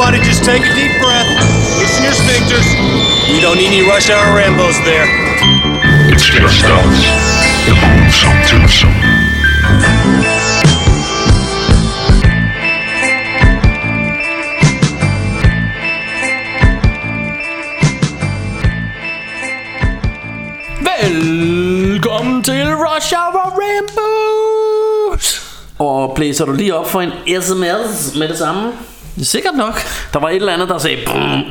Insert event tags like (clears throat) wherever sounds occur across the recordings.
Everybody just take a deep breath. Loosen your sphincters. We don't need any rush hour Rambos there. It's just us. The Boomsome Twosome. Velkommen til Rush Hour Rainbows. Og blæser du lige op for en sms med det samme? Sikkert nok. Der var et eller andet, der sagde... Bum,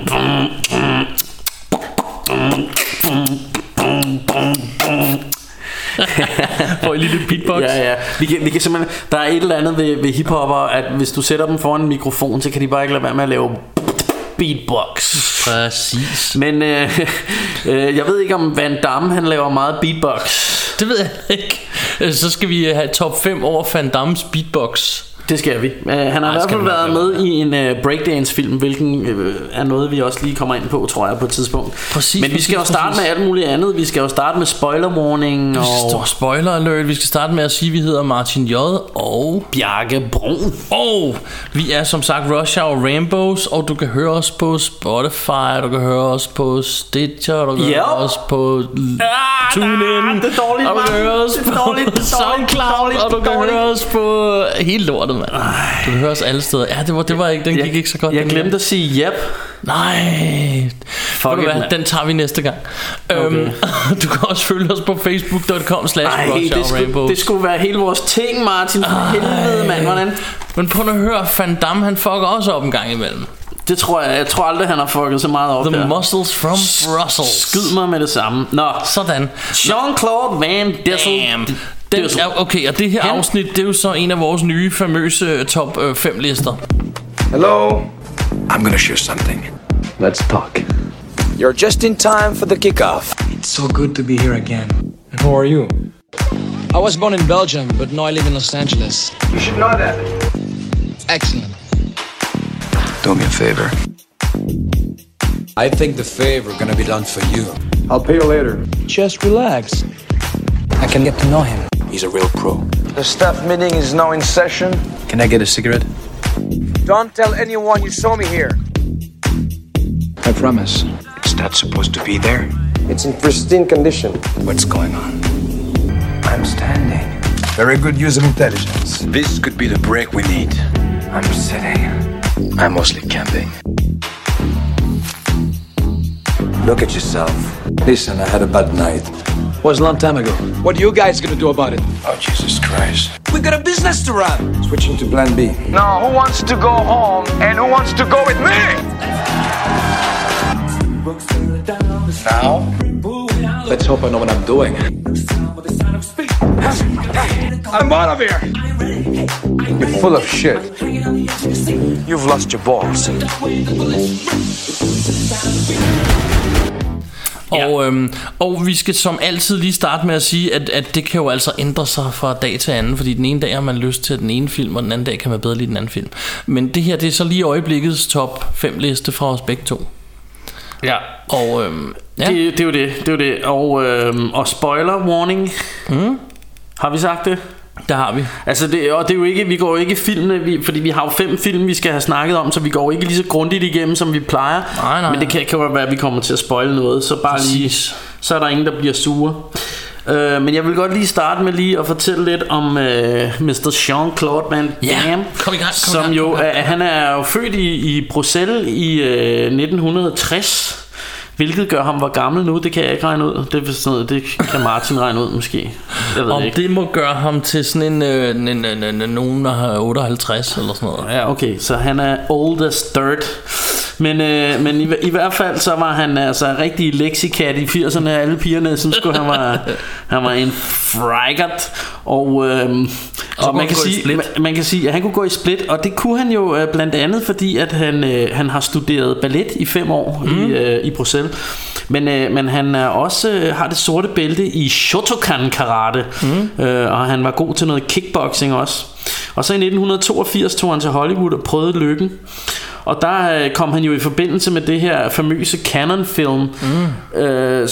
For en lille beatbox. Ja, ja. Vi kan, vi kan simpelthen, der er et eller andet ved, ved hiphopper, at hvis du sætter dem foran en mikrofon, så kan de bare ikke lade være med at lave beatbox. Præcis. Men øh, øh, jeg ved ikke, om Van Damme han laver meget beatbox. Det ved jeg ikke. Så skal vi have top 5 over Van Dammes beatbox. Det skal vi. Uh, han har i hvert fald været med i en uh, breakdance-film, hvilken uh, er noget, vi også lige kommer ind på, tror jeg, på et tidspunkt. Præcis, Men vi skal jo starte præcis. med alt muligt andet. Vi skal jo starte med spoiler warning Og og spoiler alert. Vi skal starte med at sige, at vi hedder Martin J. Og, Bjarke Brun. og vi er som sagt Rush Hour Rainbows. Og du kan høre os på Spotify. Du kan høre os på Stitcher. Du kan Yep. høre os på Ah, TuneIn. nej, det er dårligt, Og du kan høre os på SoundCloud. Og du kan høre os på hele lortet, mand. Du kan høre os alle steder. Ja, det var, det var ikke, den gik ikke så godt. Jeg glemte der. at sige yep. Nej. Fuck it, hvad, den tager vi næste gang. Okay. Øhm, (laughs) du kan også følge os på facebook.com slash Ej, det skulle, det skulle være hele vores ting, Martin. For helvede, mand. Hvordan? Men prøv at høre, Van Damme han fucker også op en gang imellem. Det tror jeg. Jeg tror aldrig, han har fucket så meget op The her. muscles from Brussels. Skyd mig med det samme. Nå. Sådan. Jean-Claude Van Dessel. Damn. Den, Dessel. ja, okay, og det her Han- afsnit, det er jo så en af vores nye famøse top 5 lister. Hello. I'm gonna share something. Let's talk. You're just in time for the kickoff. It's so good to be here again. And who are you? I was born in Belgium, but now I live in Los Angeles. You should know that. Excellent. Do me a favor. I think the favor gonna be done for you. I'll pay you later. Just relax. I can get to know him. He's a real pro. The staff meeting is now in session. Can I get a cigarette? Don't tell anyone you saw me here. I promise. Is that supposed to be there? It's in pristine condition. What's going on? I'm standing. Very good use of intelligence. This could be the break we need. I'm sitting. I'm mostly camping. Look at yourself. Listen, I had a bad night. Was a long time ago. What are you guys gonna do about it? Oh, Jesus Christ. We got a business to run. Switching to plan B. Now, who wants to go home and who wants to go with me? Now? Let's hope I know what I'm doing. I'm out of here. You're full of shit. You've lost your balls. Og, øhm, og vi skal som altid lige starte med at sige, at, at det kan jo altså ændre sig fra dag til anden, fordi den ene dag har man lyst til den ene film, og den anden dag kan man bedre lide den anden film. Men det her, det er så lige øjeblikkets top 5 liste fra os begge to. Ja. Og øhm, ja, Det, det er jo det, det er jo det. Og, øhm, og spoiler warning. Mm. Har vi sagt det? Der har vi. Altså det, og det er jo ikke, vi går jo ikke filmene, vi, fordi vi har jo fem film, vi skal have snakket om, så vi går jo ikke lige så grundigt igennem, som vi plejer. Nej, nej, Men det kan, kan jo være, at vi kommer til at spoile noget, så bare lige, Præcis. så er der ingen, der bliver sure. Øh, men jeg vil godt lige starte med lige at fortælle lidt om øh, Mr. Jean-Claude Van Ja, Damme, kom i gang, kom som gang, jo kom i gang. er, han er jo født i, i Bruxelles i øh, 1960. Hvilket gør ham hvor gammel nu, det kan jeg ikke regne ud. Det, er sådan noget, det kan Martin regne ud måske. Jeg ved Om det ikke. det må gøre ham til sådan en, øh, en, en, en, en nogen, der har 58 eller sådan noget. Ja, okay, så han er oldest dirt. Men, øh, men i, i hvert fald så var han altså rigtig lexikat i 80'erne. Alle pigerne synes sgu, han var, (laughs) han var en frigert. Og, øh, og man, kan sige, man, man kan sige, at han kunne gå i split. Og det kunne han jo øh, blandt andet, fordi at han, øh, han har studeret ballet i fem år mm. i, øh, i Bruxelles. Men, øh, men han er også øh, har det sorte bælte i Shotokan karate. Mm. Øh, og han var god til noget kickboxing også. Og så i 1982 tog han til Hollywood og prøvede lykken. Og der øh, kom han jo i forbindelse med det her famøse Canon film mm. øh,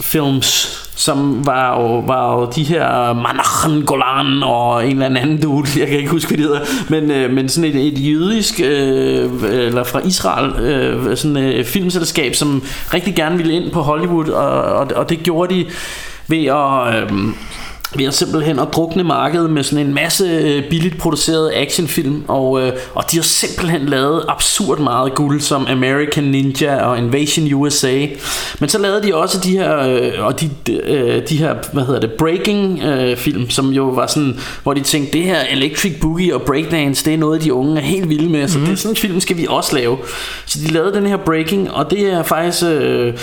films som var jo, var jo de her Manachan Golan og en eller anden dude, (laughs) jeg kan ikke huske, hvad de hedder, men, øh, men sådan et, et jødisk, øh, eller fra Israel, øh, sådan et filmselskab, som rigtig gerne ville ind på Hollywood, og, og, og det gjorde de ved at... Øh, ved at simpelthen at drukne markedet med sådan en masse øh, billigt producerede actionfilm og, øh, og de har simpelthen lavet absurd meget guld som American Ninja og Invasion USA men så lavede de også de her øh, og de, øh, de her hvad hedder det breaking øh, film som jo var sådan hvor de tænkte det her electric boogie og breakdance det er noget de unge er helt vilde med. Så mm. det er sådan en film skal vi også lave. Så de lavede den her breaking og det er faktisk øh,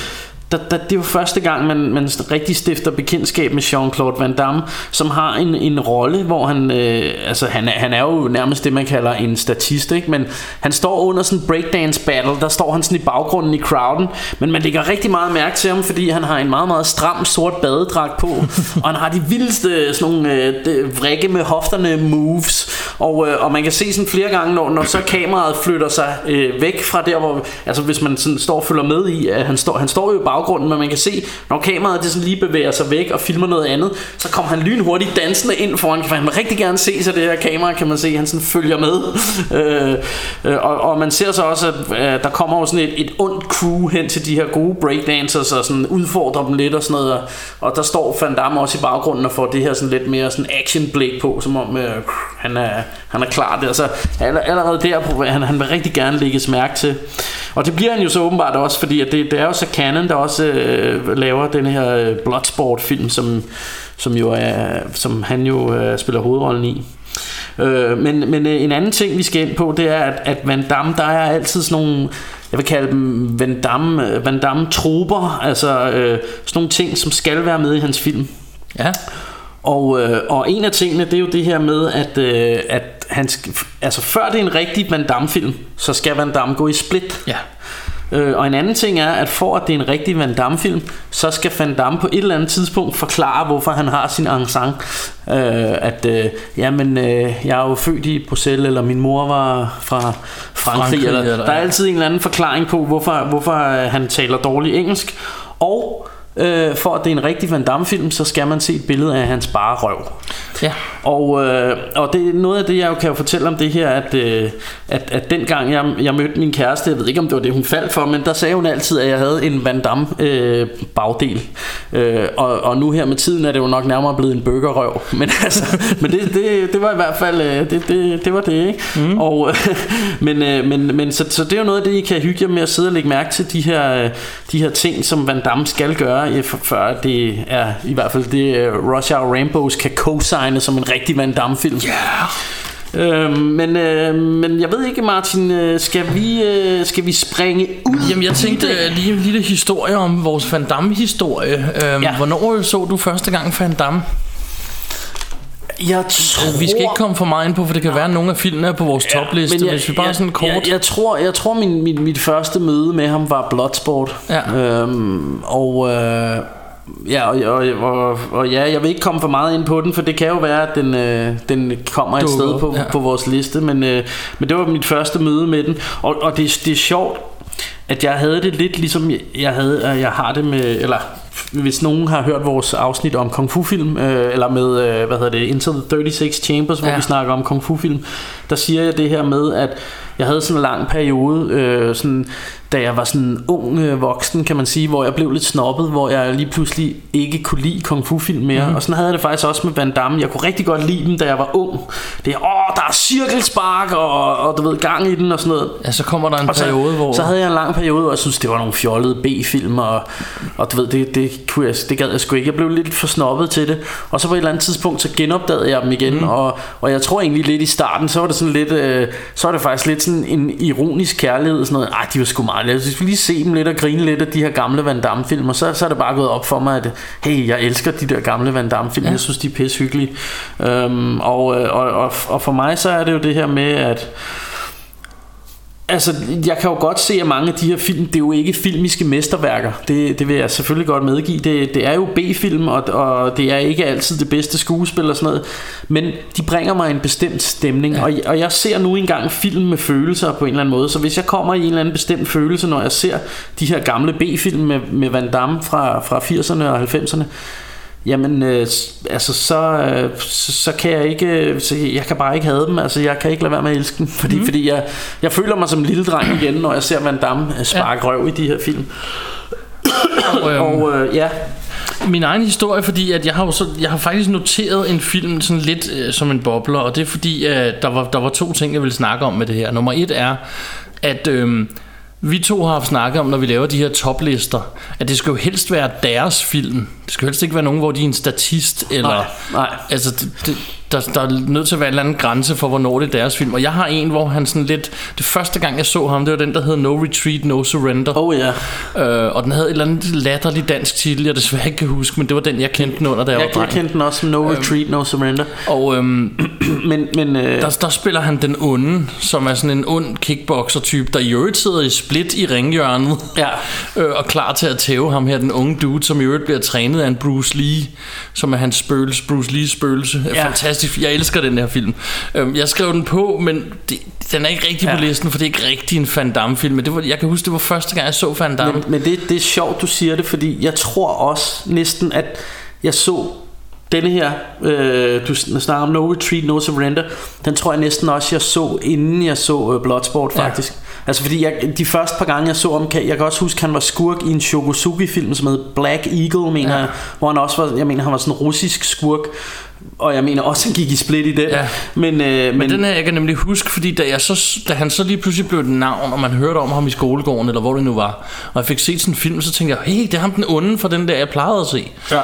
der, der, det er jo første gang, man, man rigtig stifter bekendtskab med Jean-Claude Van Damme, som har en, en rolle, hvor han, øh, altså han han er jo nærmest det, man kalder en statist, ikke? men han står under sådan en breakdance battle, der står han sådan i baggrunden i crowden, men man lægger rigtig meget mærke til ham, fordi han har en meget, meget stram sort badedragt på, (laughs) og han har de vildeste sådan nogle øh, vrikke med hofterne moves, og, øh, og man kan se sådan flere gange, når, når så kameraet flytter sig øh, væk fra der, hvor, altså hvis man sådan står og følger med i, at han står, han står jo bare baggrunden, men man kan se, når kameraet det sådan lige bevæger sig væk og filmer noget andet, så kommer han lynhurtigt dansende ind foran, for han vil rigtig gerne se sig det her kamera, kan man se, han sådan følger med. (laughs) Øh, øh, og, og man ser så også, at øh, der kommer jo sådan et, et ondt crew hen til de her gode breakdancers og sådan udfordrer dem lidt og sådan noget, og der står Van Damme også i baggrunden og får det her sådan lidt mere sådan action blik på, som om øh, han, er, han er klar der. Så allerede der, han, han vil rigtig gerne lægges mærke til. Og det bliver han jo så åbenbart også, fordi at det, det er jo så Canon, der også øh, laver den her øh, Bloodsport film, som, som, jo er, som han jo øh, spiller hovedrollen i. Øh, men, men øh, en anden ting vi skal ind på Det er at, at Van Damme Der er altid sådan nogle Jeg vil kalde dem Van Damme, øh, Van Damme troper Altså øh, sådan nogle ting som skal være med i hans film Ja og, øh, og en af tingene, det er jo det her med, at, øh, at han altså før det er en rigtig Van Damme film, så skal Van Damme gå i split. Ja. Øh, og en anden ting er, at for at det er en rigtig Van Damme film, så skal Van Damme på et eller andet tidspunkt forklare, hvorfor han har sin accent. Øh, at, øh, jamen, øh, jeg er jo født i Bruxelles, eller min mor var fra Frankrig. Frankrig eller, eller, der er altid en eller anden forklaring på, hvorfor, hvorfor han taler dårligt engelsk. Og øh, for at det er en rigtig Van Damme film, så skal man se et billede af hans bare røv. Ja. Og, øh, og det er noget af det, jeg jo kan fortælle om det her, at, øh, at, at dengang jeg, jeg mødte min kæreste, jeg ved ikke om det var det, hun faldt for, men der sagde hun altid, at jeg havde en Van Damme øh, bagdel. Øh, og, og nu her med tiden er det jo nok nærmere blevet en burgerrøv. (laughs) Men, altså, men det, det, det var i hvert fald, øh, det, det, det var det, ikke? Mm. Og, øh, (laughs) men, øh, men, men så, så det er jo noget af det, I kan hygge jer med at sidde og lægge mærke til, de her, øh, de her ting, som Van Damme skal gøre, før det er i hvert fald det, Rush Hour Rainbows kan co-signe som en rigtig Van Damme-film. Ja. Yeah. Øh, men, øh, men jeg ved ikke Martin øh, Skal vi, øh, skal vi springe ud Jamen jeg tænkte øh, lige en lille historie Om vores Van Damme historie øh, ja. Hvornår så du første gang Van Damme? Jeg tror... Vi skal ikke komme for meget ind på For det kan være at nogle af filmene er på vores ja, topliste jeg, Hvis vi bare jeg, sådan kort jeg, jeg tror, jeg tror min, min, mit første møde med ham var Bloodsport ja. øhm, Og øh, Ja, og, og, og, og ja, jeg vil ikke komme for meget ind på den, for det kan jo være, at den, øh, den kommer et sted på, ja. på vores liste, men, øh, men det var mit første møde med den, og, og det, det er sjovt, at jeg havde det lidt ligesom jeg havde, jeg har det med, eller hvis nogen har hørt vores afsnit om kung fu film øh, eller med øh, hvad hedder det Into the 36 Chambers hvor ja. vi snakker om kung fu film der siger jeg det her med at jeg havde sådan en lang periode øh, sådan da jeg var sådan ung øh, voksen, kan man sige, hvor jeg blev lidt snobbet, hvor jeg lige pludselig ikke kunne lide kung fu film mere. Mm. Og sådan havde jeg det faktisk også med Van Damme. Jeg kunne rigtig godt lide dem, da jeg var ung. Det er, åh, der er cirkelspark, og, og du ved, gang i den og sådan noget. Ja, så kommer der en og periode, så, hvor... Så havde jeg en lang periode, hvor jeg synes, det var nogle fjollede B-film, og, og du ved, det, det, kunne jeg, det gad jeg sgu ikke. Jeg blev lidt for snobbet til det. Og så på et eller andet tidspunkt, så genopdagede jeg dem igen, mm. og, og jeg tror egentlig lidt i starten, så var det sådan lidt, øh, så var det faktisk lidt sådan en ironisk kærlighed, sådan noget, ej, de var sgu meget hvis vi lige se dem lidt og grine lidt af de her gamle Van Damme film, og så, så er det bare gået op for mig, at hey, jeg elsker de der gamle Van Damme film, ja. jeg synes de er pisse hyggelige. Øhm, og, øh, og, og, og for mig så er det jo det her med, at Altså, jeg kan jo godt se, at mange af de her film, det er jo ikke filmiske mesterværker. Det, det vil jeg selvfølgelig godt medgive. Det, det er jo B-film, og, og det er ikke altid det bedste skuespil og sådan noget. Men de bringer mig en bestemt stemning, ja. og, og jeg ser nu engang film med følelser på en eller anden måde. Så hvis jeg kommer i en eller anden bestemt følelse, når jeg ser de her gamle B-film med, med Van Damme fra, fra 80'erne og 90'erne, Jamen, øh, altså så, øh, så, så kan jeg ikke, så jeg kan bare ikke have dem. Altså, jeg kan ikke lade være med at elske dem, (laughs) fordi, mm. fordi jeg, jeg føler mig som en lille dreng igen, når jeg ser Van Damme øh, sparke ja. røv i de her film. Og, øhm, Og øh, ja, min egen historie, fordi at jeg har jo så, jeg har faktisk noteret en film sådan lidt øh, som en bobler, og det er fordi, øh, der, var, der var to ting, jeg ville snakke om med det her. Nummer et er, at øh, vi to har haft snakket om, når vi laver de her toplister, at det skal jo helst være deres film. Det skal jo helst ikke være nogen, hvor de er en statist, eller... Nej, nej. Altså, det, det, der, der er nødt til at være en eller anden grænse for, hvornår det er deres film. Og jeg har en, hvor han sådan lidt... Det første gang, jeg så ham, det var den, der hed No Retreat, No Surrender. oh ja. Øh, og den havde et eller andet latterligt dansk titel, jeg desværre ikke kan huske, men det var den, jeg kendte den under, da jeg, Jeg, var jeg kendte den også som No Retreat, No Surrender. Og øhm, (clears throat) Men, men øh, der, der spiller han den onde, som er sådan en ond kickboxer-type, der i øvrigt sidder i split i ringhjørnet, Ja. (laughs) øh, og klar til at tæve ham her, den unge dude, som i øvrigt bliver trænet af en Bruce Lee, som er hans spøgelse, Bruce Lees spøgelse. Ja. Ja. Fantastisk, jeg elsker den her film. Øhm, jeg skrev den på, men det, den er ikke rigtig ja. på Ja. listen, for det er ikke rigtig en Van Damme-film, men det var, jeg kan huske, det var første gang, jeg så Van Damme. Men, men det, det er sjovt, du siger det, fordi jeg tror også næsten, at jeg så denne her, øh, du snakker om No Retreat, No Surrender, den tror jeg næsten også, jeg så, inden jeg så øh, Bloodsport Ja. faktisk. Altså fordi jeg, de første par gange, jeg så kan, jeg kan også huske, han var skurk i en Shogosuki-film, som hed Black Eagle, mener Ja. jeg, hvor han også var, jeg mener, han var sådan en russisk skurk, og jeg mener også, han gik i split i den. Ja. Men, øh, men, Men den her jeg kan nemlig huske, fordi da, jeg så, da han så lige pludselig blev et navn, og man hørte om ham i skolegården, eller hvor det nu var, og jeg fik set sådan en film, så tænkte jeg, hey, det er ham den onde fra den der, jeg plejede at se. Ja.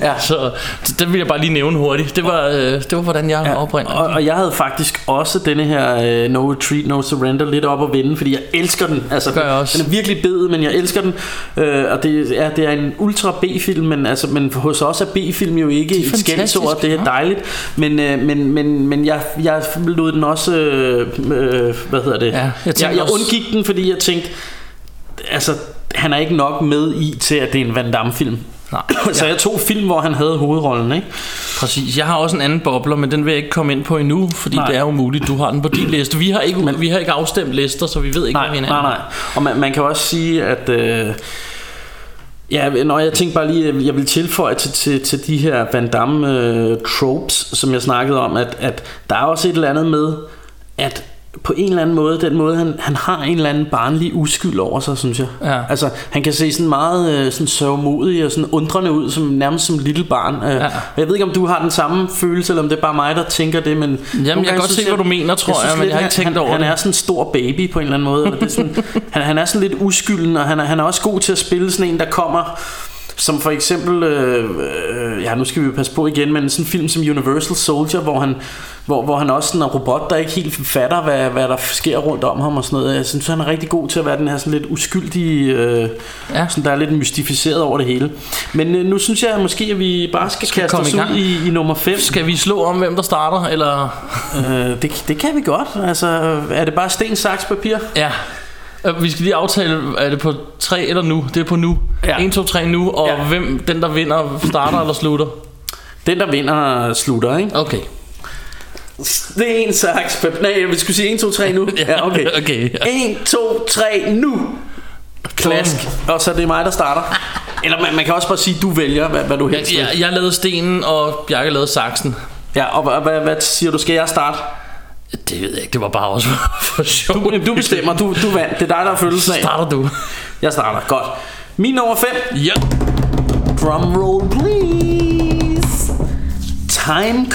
(laughs) Ja. så det- den vil jeg bare lige nævne hurtigt. Det var, øh, det var hvordan jeg ja. Ja, oprindeligt. og, og jeg havde faktisk også denne her uh, No Retreat, No Surrender lidt op at vinde, fordi jeg elsker den. Altså, Gør jeg også. Den er virkelig bed, men jeg elsker den. Uh, og det er, det er en ultra B-film, men, altså, men hos os er B-film jo ikke et skældsord. Det er ja. dejligt. Men, uh, men, men, men jeg, jeg lod den også... Uh, uh, hvad hedder det? Ja, jeg jeg, jeg, undgik den, fordi jeg tænkte... Altså, han er ikke nok med i til, at det er en Van Damme-film. Nej, (laughs) Så jeg tog film, hvor han havde hovedrollen, ikke? præcis. Jeg har også en anden bobler, men den vil jeg ikke komme ind på endnu, fordi Nej. det er umuligt. Du har den på din liste. Vi har ikke, men, vi har ikke afstemt lister, så vi ved ikke, nej, hvad vi nej, nej. Og man, man kan også sige, at... Øh, ja, når jeg tænkte bare lige, jeg vil tilføje til, til, til de her Van Damme øh, tropes, som jeg snakkede om, at, at der er også et eller andet med, at på en eller anden måde, den måde, han, han har en eller anden barnlig uskyld over sig, synes jeg. Ja. Altså, han kan se sådan meget øh, sådan sørgmodig og sådan undrende ud, som nærmest som lille barn. Øh, Ja. Jeg ved ikke, om du har den samme følelse, eller om det er bare mig, der tænker det, men... nogle kan gange godt synes se, hvad du mener, tror jeg, synes men lidt, jeg har ikke han- tænkt han, over han det. er sådan en stor baby på en eller anden måde. Eller det er sådan, (laughs) han, han er sådan lidt uskylden, og han er, han er også god til at spille sådan en, der kommer... Som for eksempel, øh, øh, ja nu skal vi jo passe på igen, men sådan en film som Universal Soldier, hvor han, hvor, hvor han også sådan er en robot, der ikke helt fatter, hvad, hvad der sker rundt om ham og sådan noget. Jeg synes, han er rigtig god til at være den her sådan lidt uskyldige, øh, Ja. sådan, der er lidt mystificeret over det hele. Men øh, nu synes jeg måske, at vi bare skal, Skal kaste os ud i, i nummer 5. Skal vi slå om, hvem der starter, eller... Øh, det, det kan vi godt. Altså, er det bare sten, saks, papir? Ja. Øh, Vi skal lige aftale, er det på 3 eller nu? Det er på nu. Ja. 1, 2, 3 nu, og Ja. hvem den der vinder starter eller slutter? Den, der vinder, slutter, ikke? Okay. Det er en papir. Nej, vi skulle sige 1, 2, 3 nu. (laughs) Ja, okay. okay. Ja. 1, 2, 3, nu! Klask. Og så er det mig, der starter. Eller man, man kan også bare sige, du vælger, hvad, hvad du Jeg, helst vil. jeg, jeg lavede stenen, og Bjarke lavede saksen. Ja, og hvad, hvad, hvad siger du? Skal jeg starte? Det ved jeg ikke, det var bare også (laughs) for sjov. Du, du bestemmer, du, du vandt. Det er dig, der har følelsen af. Starter du? Jeg starter. Godt. Min nummer 5. Ja. Drum roll, please. Time.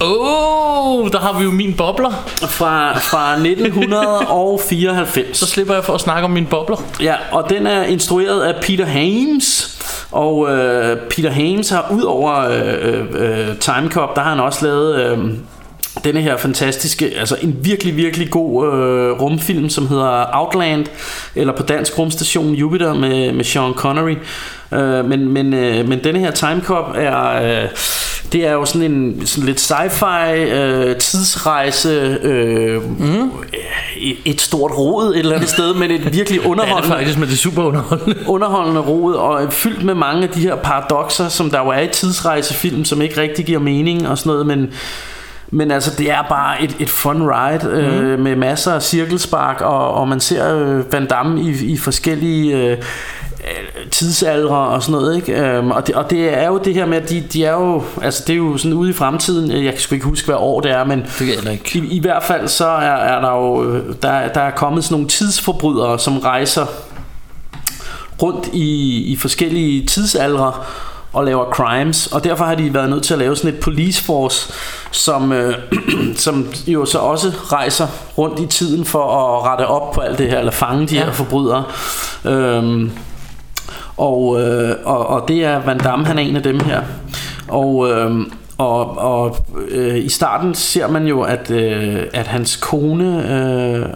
Åh, oh, der har vi jo min bobler. Fra, fra 1994. (laughs) Så slipper jeg for at snakke om mine bobler. Ja, og den er instrueret af Peter Hames. Og øh, Peter Hames har ud over øh, øh, Time Cop, der har han også lavet øh, denne her fantastiske, altså en virkelig, virkelig god øh, rumfilm, som hedder Outland, eller på dansk rumstation Jupiter med, med Sean Connery. Øh, men, men, øh, men denne her Time Cop er... Øh, det er jo sådan en sådan lidt sci-fi øh, tidsrejse øh, mm. et stort rod et eller andet sted, men et virkelig (laughs) Det er det underholdende faktisk, men det er super underholdende. (laughs) underholdende rod og fyldt med mange af de her paradoxer, som der jo er i tidsrejsefilm, som ikke rigtig giver mening og sådan noget, men men altså, det er bare et, et fun ride øh, med masser af cirkelspark, og, og man ser øh, Van Damme i, i forskellige øh, øh, tidsalder og sådan noget, ikke? Øhm, og, det, og det er jo det her med, at de, de er jo, altså det er jo sådan ude i fremtiden, jeg kan sgu ikke huske, hvad år det er, men Det ikke. i, i hvert fald så er, er der jo, der, der er kommet sådan nogle tidsforbrydere, som rejser rundt i, i forskellige tidsaldre og laver crimes, og derfor har de været nødt til at lave sådan et police force, som, øh, (clears throat) som jo så også rejser rundt i tiden for at rette op på alt det her, eller fange de ja. Her forbrydere. Øhm, og, øh, og, og det er Van Damme, han er en af dem her. Og, øh, og, og øh, i starten ser man jo, at, øh, at hans kone... Øh,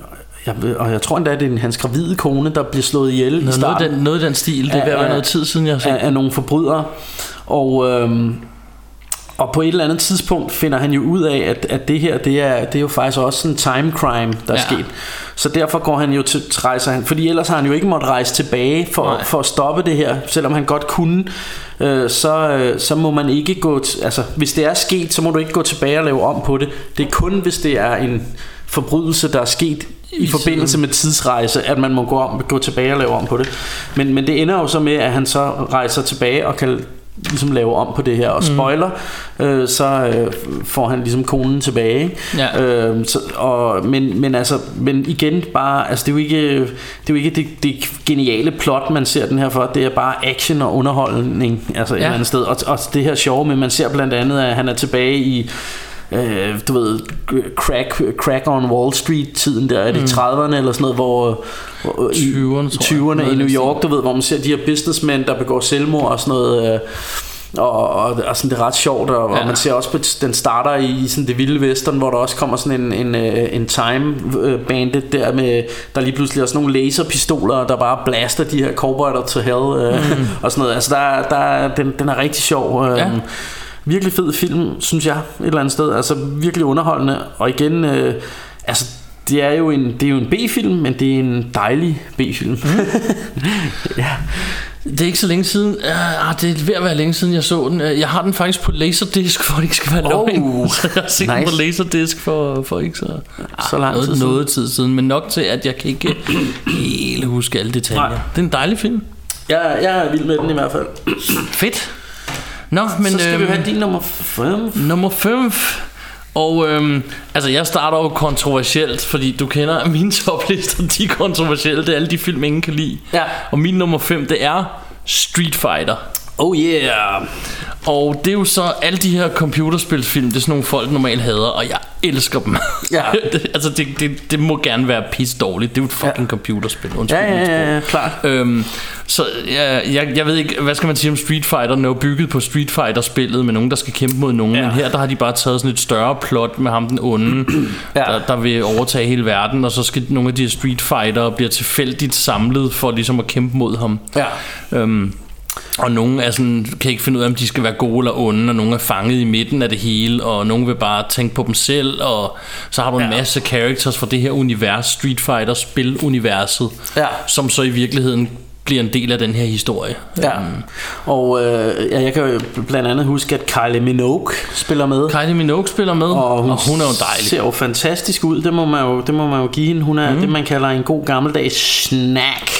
jeg, og jeg tror endda, det er hans gravide kone, der bliver slået ihjel i Noget, noget, i starten den, noget den stil. Det er ved at være noget tid siden, jeg har set. af, af nogle forbrydere. Og, øhm, og på et eller andet tidspunkt finder han jo ud af, at, at det her, det er, det er jo faktisk også en time crime, der er Ja. sket. Så derfor går han jo til, rejser han, fordi ellers har han jo ikke måttet rejse tilbage for, Nej. for at stoppe det her, selvom han godt kunne, øh, så, øh, så må man ikke gå, t- altså hvis det er sket, så må du ikke gå tilbage og lave om på det. Det er kun, hvis det er en forbrydelse, der er sket i, forbindelse med tidsrejse, at man må gå, om, gå tilbage og lave om på det. Men, men det ender jo så med, at han så rejser tilbage og kan ligesom lave om på det her og spoiler, øh, så øh, får han ligesom konen tilbage. ikke? Ja. Øh, så, og, men, men altså, men igen bare, altså det er jo ikke, det, er jo ikke det, det geniale plot, man ser den her for, det er bare action og underholdning, altså ja. et eller andet sted. Og, og det her sjove med, man ser blandt andet, at han er tilbage i øh, du ved, crack, crack on Wall Street tiden der, er det i 30'erne eller sådan noget, hvor, hvor i 20'erne, tror jeg. 20'erne Noget i New York, du ved, hvor man ser de her businessmen, der begår selvmord og sådan noget, øh, og, og, og sådan det er ret sjovt og, ja. Og man ser også på den starter i sådan det vilde vestern hvor der også kommer sådan en en, øh, en time øh, bandit der med der lige pludselig er sådan nogle laserpistoler der bare blaster de her cowboyer til hell øh, mm. og sådan noget altså der der er- den den er rigtig sjov øh, Ja. Virkelig fed film synes jeg et eller andet sted altså virkelig underholdende og igen øh, altså det er jo en det er jo en B-film, men det er en dejlig B-film. Mm. (laughs) ja. Det er ikke så længe siden. Uh, det er ved at være længe siden, jeg så den. Uh, Jeg har den faktisk på laserdisc, (laughs) for det ikke skal være Oh, løgn. (laughs) Så jeg har set den nice. på laserdisc for, for ikke så, Så lang tid siden. noget tid siden. Men nok til, at jeg kan ikke helt huske alle detaljer. Nej. Det er en dejlig film. Jeg, jeg er vild med den i hvert fald. Fedt. Nå, men så skal vi øhm, have din nummer 5. Nummer 5. Og øhm, altså jeg starter jo kontroversielt Fordi du kender (laughs) mine toplister De er kontroversielle Det er alle de film ingen kan lide Ja. Og min nummer 5 det er Street Fighter Oh yeah. Og det er jo så alle de her computerspilsfilm Det er sådan nogle folk normalt hader Og jeg elsker dem Ja. (laughs) Altså det, det, det må gerne være pis dårligt Det er jo et fucking ja. computerspil Undskyld Ja, sprog. ja, ja, klart. Øhm, så jeg, jeg, jeg ved ikke, hvad skal man sige om Street Fighter Den er jo bygget på Street Fighter spillet Med nogen der skal kæmpe mod nogen Ja. Men her der har de bare taget sådan et større plot Med ham den onde (clears throat) Ja. der, der vil overtage hele verden Og så skal nogle af de her Street Fighter Bliver tilfældigt samlet For ligesom at kæmpe mod ham Ja. Øhm, og nogle er sådan, kan ikke finde ud af, om de skal være gode eller onde, og nogle er fanget i midten af det hele, og nogle vil bare tænke på dem selv, og så har du en Ja. masse characters fra det her univers, Street Fighter spiluniverset, Ja. som så i virkeligheden bliver en del af den her historie. Ja. Og øh, ja, jeg kan jo blandt andet huske, at Kylie Minogue spiller med. Kylie Minogue spiller med, Og hun, og hun er jo dejlig. ser jo fantastisk ud. Det må man jo, det må man jo give hende. Hun er mm. det, man kalder en god gammeldags snack.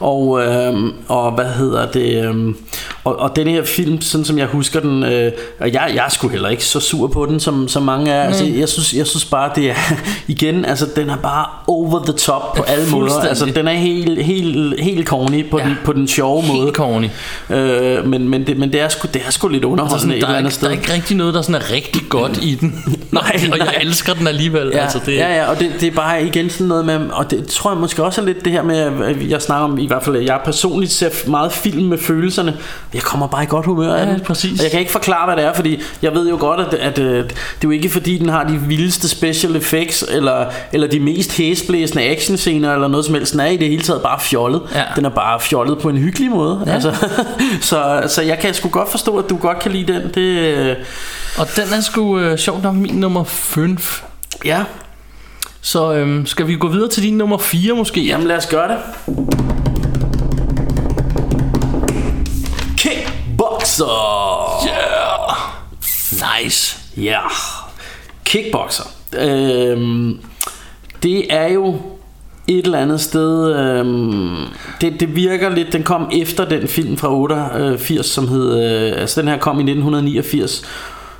Og, øhm, og hvad hedder det øhm, og, og den her film Sådan som jeg husker den øh, Og jeg, jeg er sgu heller ikke så sur på den Som, som mange er altså, jeg, synes, jeg synes bare det er (laughs) Igen altså den er bare Over the top på Ja, alle måder. Altså den er helt, helt, helt corny På, ja. den, på den sjove måde Helt corny. øh, men, men, det, men det er sgu, det er sgu lidt Altså underholdende sådan, et der, eller er, andet ikke- der sted er ikke rigtig noget, der sådan er rigtig godt i den. (laughs) Nej, (laughs) og jeg elsker den alligevel. Ja, altså, det, ja, ja, og det, det er bare igen sådan noget med, og det tror jeg måske også er lidt det her med, at jeg snakker om, i hvert fald, at jeg personligt ser meget film med følelserne. Jeg kommer bare i godt humør af Ja, den. præcis. Og jeg kan ikke forklare, hvad det er, fordi jeg ved jo godt, at, at, øh, det er jo ikke fordi, den har de vildeste special effects, eller, eller de mest hæsblæsende actionscener, eller noget som helst. Den er i det hele taget bare fjollet. Ja. Den er bare fjollet på en hyggelig måde. Ja. Altså, (laughs) så, så jeg kan sgu godt forstå, at du godt kan lide den. Det, øh, Og den er sgu øh, sjovt nok min nummer 5. ja, Så øhm, skal vi gå videre til din nummer 4 måske? Jamen lad os gøre det. Kickboxer. Yeah. Nice. Ja. Kickboxer. Øhm, det er jo et eller andet sted øhm, det, det virker lidt Den kom efter den film fra 88 Som hed øh, Altså den her kom i 1989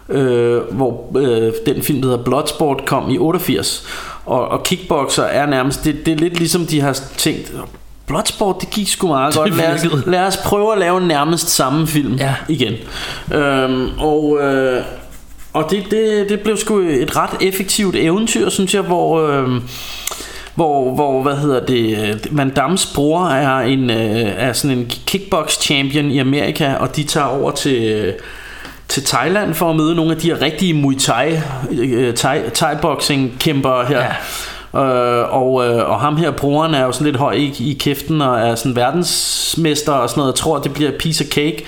øh, Hvor øh, den film der hedder Bloodsport Kom i 88 Og, og Kickboxer er nærmest det, det er lidt ligesom de har tænkt Bloodsport, det gik sgu meget (laughs) godt. Lad os, lad os prøve at lave nærmest samme film Ja. igen. Øhm, og øh, og det, det, det blev sgu et ret effektivt eventyr, synes jeg, hvor... Øh, hvor, hvor, hvad hedder det, Van Dams bror er, en, øh, er sådan en kickbox champion i Amerika, og de tager over til, øh, til Thailand for at møde nogle af de her rigtige Muay Thai, øh, thai, thai-boxing kæmper her. Ja. Øh, og, øh, og ham her, broren, er jo sådan lidt høj i, i kæften og er sådan verdensmester og sådan noget. Jeg tror, det bliver piece of cake.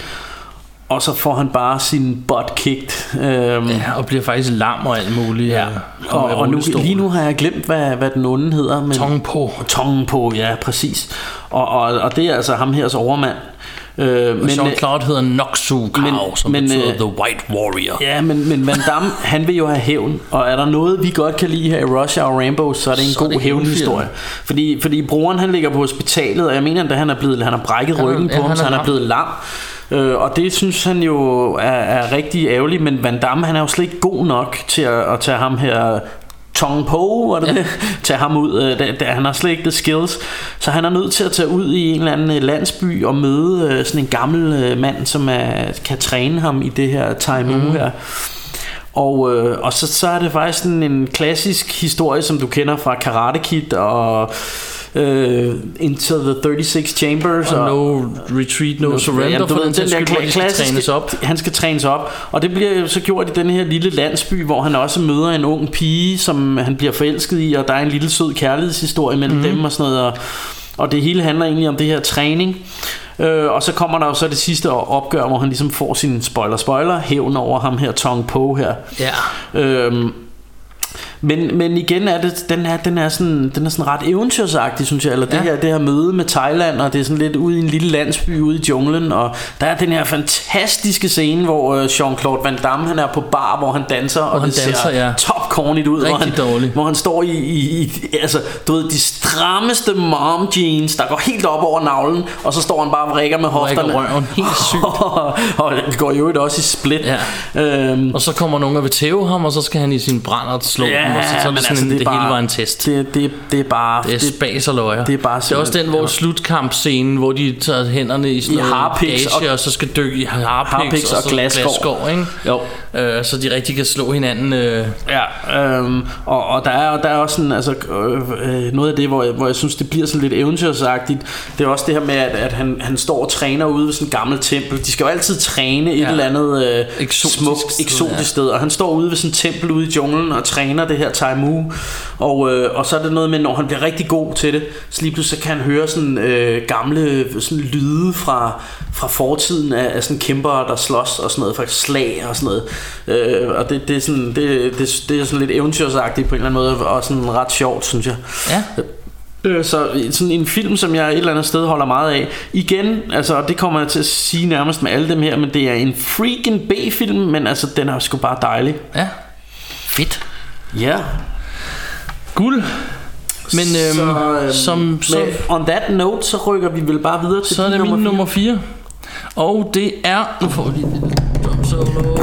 Og så får han bare sin butt kicked. Øhm, Ja, og bliver faktisk lam og alt muligt. Ja. og, og nu, lige nu har jeg glemt, hvad, hvad den onde hedder. Men, Tong på. Tongen på, ja, præcis. Og, og, og det er altså ham hers overmand. Øh, Men, Jean-Claude hedder Noxu men- som men, betyder øh, The White Warrior. Ja, men, men Van Damme, han vil jo have hævn. Og er der noget, vi godt kan lide her i Russia og Rambo, så er det en Så god hævnhistorie. Fordi, fordi broren, han ligger på hospitalet, og jeg mener, at han er blevet, han har brækket Han ryggen ja, på ham, han så er han er blevet lam. Øh, og det synes han jo er, er rigtig ærgerligt, men Van Damme, han er jo slet ikke god nok til at, at tage ham her Tong Po, var det ja. det? (laughs) Tage ham ud. øh, Da, da, han har slet ikke the skills. Så han er nødt til at tage ud i en eller anden øh, landsby og møde øh, sådan en gammel øh, mand, som er, kan træne ham i det her time Mhm. mm. her. Og, øh, og så, så er det faktisk sådan en klassisk historie, som du kender fra Karate Kid og øh, Into the 36 Chambers. Og No Retreat, No Surrender, Jamen, du for ved, den sags skyld, hvor de skal trænes op. Han skal trænes op, og det bliver så gjort i den her lille landsby, hvor han også møder en ung pige, som han bliver forelsket i, og der er en lille sød kærlighedshistorie mellem mm. dem og sådan noget. Og, og det hele handler egentlig om det her træning. Øh, og så kommer der jo så det sidste opgør, hvor han ligesom får sin spoiler-spoiler hævn over ham her, Tong Po her. Ja. Øhm, men, men igen er det den er, den er sådan den er sådan ret eventyrsagtig synes jeg eller det Ja. her det her møde med Thailand og det er sådan lidt ude i en lille landsby ude i junglen og der er den her fantastiske scene hvor øh, Jean-Claude Van Damme han er på bar hvor han danser og han det danser, ser ja. top cornigt ud hvor han, Rigtig dårligt. hvor han står i, i, i altså du ved de strammeste mom jeans der går helt op over navlen og så står han bare og vrikker med Vrikker hofterne røven helt (laughs) sygt. og det går jo øvrigt også i split Ja. øhm, Og så kommer nogen og vil tæve ham, og så skal han i sin brænder slå Ja, dem, og så, så er men sådan, altså, det det, bare- hele var en test. det, det, det er bare Det er spas og løjer. det er bare det er også den, hvor ja. slutkampscenen, hvor de tager hænderne i sådan I noget harpiks og- og, så skal dykke i harpiks, Harpiks og så glasskår. glasskår, ikke? Jo. Øh, så de rigtig kan slå hinanden. Øh. Ja, øhm, og, og der er, der er også sådan, altså, øh, øh, noget af det, hvor jeg, hvor jeg synes, det bliver sådan lidt eventyrsagtigt. Det er også det her med, at, at han, han står og træner ude ved sådan et gammelt tempel. De skal jo altid træne et Ja. eller andet øh, Eksotisk smukt, sted, eksotisk ja. sted. Og han står ude ved sådan et tempel ude i junglen og træner det her Tai Mu. Og, øh, og så er det noget med, når han bliver rigtig god til det, så lige pludselig så kan han høre sådan øh, gamle sådan lyde fra, fra fortiden af, af sådan kæmper, der slås og sådan noget, faktisk slag og sådan noget. Øh, og det, det, er sådan, det, det, det er sådan lidt eventyrsagtigt på en eller anden måde, og sådan ret sjovt, synes jeg. Ja. Øh, Så sådan en film, som jeg et eller andet sted holder meget af. Igen, altså og det kommer jeg til at sige nærmest med alle dem her, men det er en freaking B-film, men altså den er sgu bare dejlig. ja. Fedt. Ja. Guld. Men øhm, så, øhm, som, så, med, on that note, så rykker vi vel bare videre til så er det min fire. nummer 4. Og det er... Nu får vi lige lille drum solo.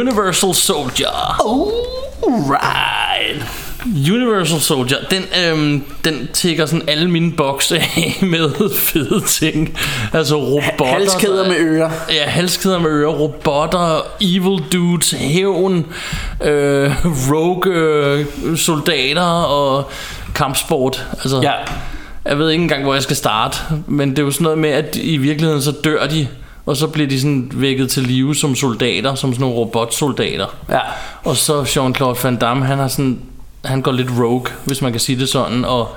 Universal Soldier. Alright. Universal Soldier, den, øhm, den tækker sådan alle mine bokse af (laughs) med fede ting. Altså robotter. Halskæder der- med ører. Ja, halskæder med ører, robotter, evil dudes, hævn, øh, rogue øh, soldater og kampsport. Altså, Ja. Jeg ved ikke engang, hvor jeg skal starte, men det er jo sådan noget med, at i virkeligheden så dør de, og så bliver de sådan vækket til live som soldater, som sådan nogle robotsoldater. Ja. Og så Jean-Claude Van Damme, han har sådan, han går lidt rogue, hvis man kan sige det sådan, og,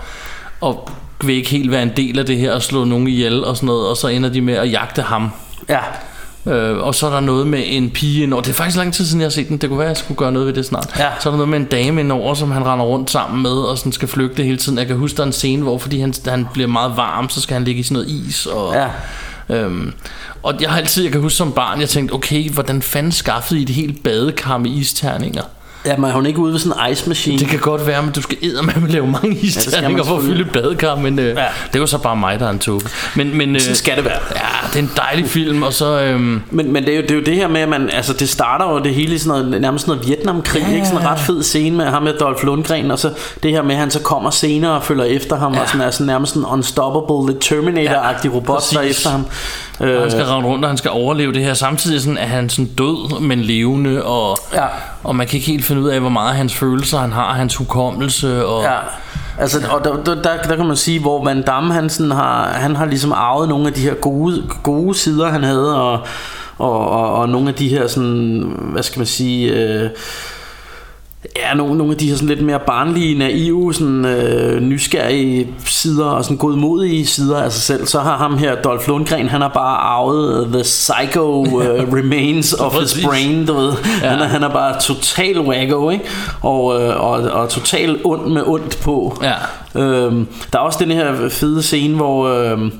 og vil ikke helt være en del af det her og slå nogen ihjel og sådan noget, og så ender de med at jagte ham. Ja. Øh, og så er der noget med en pige indover. Det er faktisk lang tid siden, jeg har set den. Det kunne være, at jeg skulle gøre noget ved det snart. Ja. Så er der noget med en dame indover, som han render rundt sammen med, og sådan skal flygte hele tiden. Jeg kan huske, der er en scene, hvor fordi han, han bliver meget varm, så skal han ligge i sådan noget is. Og, Ja. Øhm, og jeg har altid, jeg kan huske som barn, jeg tænkte, okay, hvordan fanden skaffede I det helt badekar med isterninger? Ja, men er hun ikke ude ved sådan en ice machine? Det kan godt være, men du skal med lave mange isterninger man for at fylde et badekar, men øh, ja. Ja. det er jo så bare mig, der er en tåbe. Men, men, øh, Sådan skal det være. Ja, det er en dejlig film, og så... Øhm, Men, men det, er jo, det er jo det her med, at man, altså det starter jo det hele i sådan noget, nærmest sådan noget Vietnamkrig, Ja. ja. ikke? Sådan en ret fed scene med ham med Dolph Lundgren, og så det her med, at han så kommer senere og følger efter ham, ja. og sådan er sådan nærmest sådan unstoppable, lidt Terminator-agtig Ja, robot, der er præcis. efter ham. Øh, han skal rende rundt, og han skal overleve det her. Samtidig sådan, er han sådan død, men levende, og, Ja. og man kan ikke helt finde ud af, hvor meget hans følelser han har, hans hukommelse. Og, Ja. Altså, og der, der, der, der kan man sige, hvor Van Damme, han, sådan har, han har ligesom arvet nogle af de her gode, gode sider, han havde, og, og, og, og nogle af de her sådan, hvad skal man sige, øh, Ja, nogle, nogle af de her sådan lidt mere barnlige, naive, sådan, øh, nysgerrige sider og sådan godmodige sider af sig selv. Så har ham her, Dolph Lundgren, han har bare arvet the psycho (laughs) uh, remains of his brain, du ved. Ja. Han, er, han er bare total wacko, ikke? Og, øh, og, og total ond med ondt på. Ja. Øhm, der er også den her fede scene, hvor... Øh,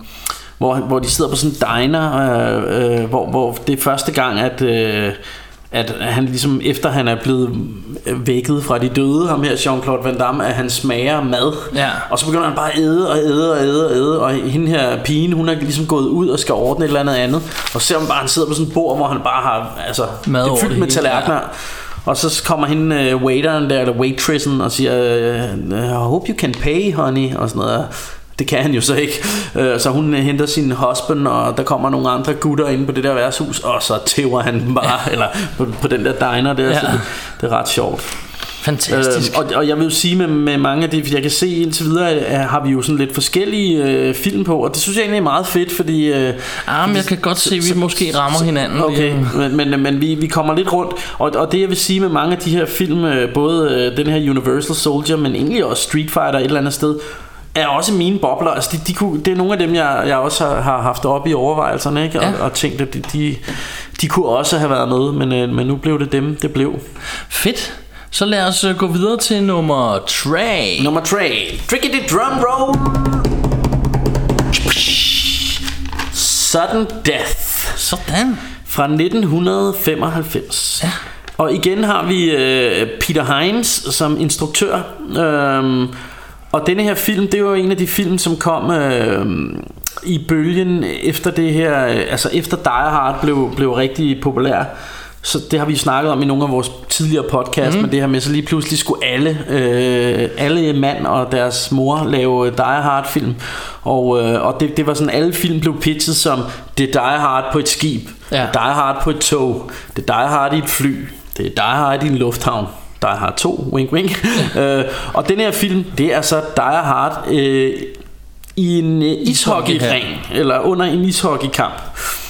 hvor, hvor de sidder på sådan en diner, øh, øh, hvor, hvor det er første gang, at, øh, at han ligesom, efter han er blevet vækket fra de døde, ham her Jean-Claude Van Damme, at han smager mad. Ja. Og så begynder han bare at æde og æde og æde og æde, og hende her pigen, hun er ligesom gået ud og skal ordne et eller andet andet. Og ser man bare, han sidder på sådan et bord, hvor han bare har, altså, Mad det fyldt med tallerkener. Og så kommer hende uh, waiteren der, eller waitresen, og siger, uh, I hope you can pay, honey, og sådan noget. Det kan han jo så ikke. Øh, Så hun øh, henter sin husband, og der kommer nogle andre gutter ind på det der værtshus, og så tæver han dem bare, eller på, på den der diner der. Ja. Ja. Så det, det er ret sjovt. Fantastisk. Øh, og, og jeg vil jo sige med, med mange af de, jeg kan se indtil videre, at har vi jo sådan lidt forskellige øh, film på, og det synes jeg egentlig er meget fedt, fordi... Øh, Ah, men jeg kan godt se, at vi måske rammer hinanden. Okay, men, men, men vi, vi kommer lidt rundt og, og det jeg vil sige med mange af de her film øh, Både øh, den her Universal Soldier Men egentlig også Street Fighter et eller andet sted er også mine bobler altså de, de kunne, Det er nogle af dem jeg, jeg også har, har haft op i overvejelserne ikke? Og, Ja. og tænkt at de, de, de kunne også have været med men, øh, men nu blev det dem det blev Fedt. Så lad os øh, gå videre til nummer 3. Nummer 3 Trickety drum roll Sudden Death Sådan. fra 1995. Ja. Og igen har vi øh, Peter Hyams som instruktør. Øhm, og denne her film, det var en af de film, som kom øh, i bølgen efter det her, øh, altså efter Die Hard blev, blev rigtig populær. Så det har vi snakket om i nogle af vores tidligere podcast, mm. men det her med, så lige pludselig skulle alle, øh, alle mand og deres mor lave Die Hard film. Og, øh, og det, det var sådan, alle film blev pitchet som, det er Die Hard på et skib, Ja. Die Hard på et tog, det er Die Hard i et fly, det er Die Hard i en lufthavn. Die Hard 2, wink wink. (laughs) øh, og den her film, det er så Die Hard øh, i en øh, ishockeyring, eller under en ishockeykamp.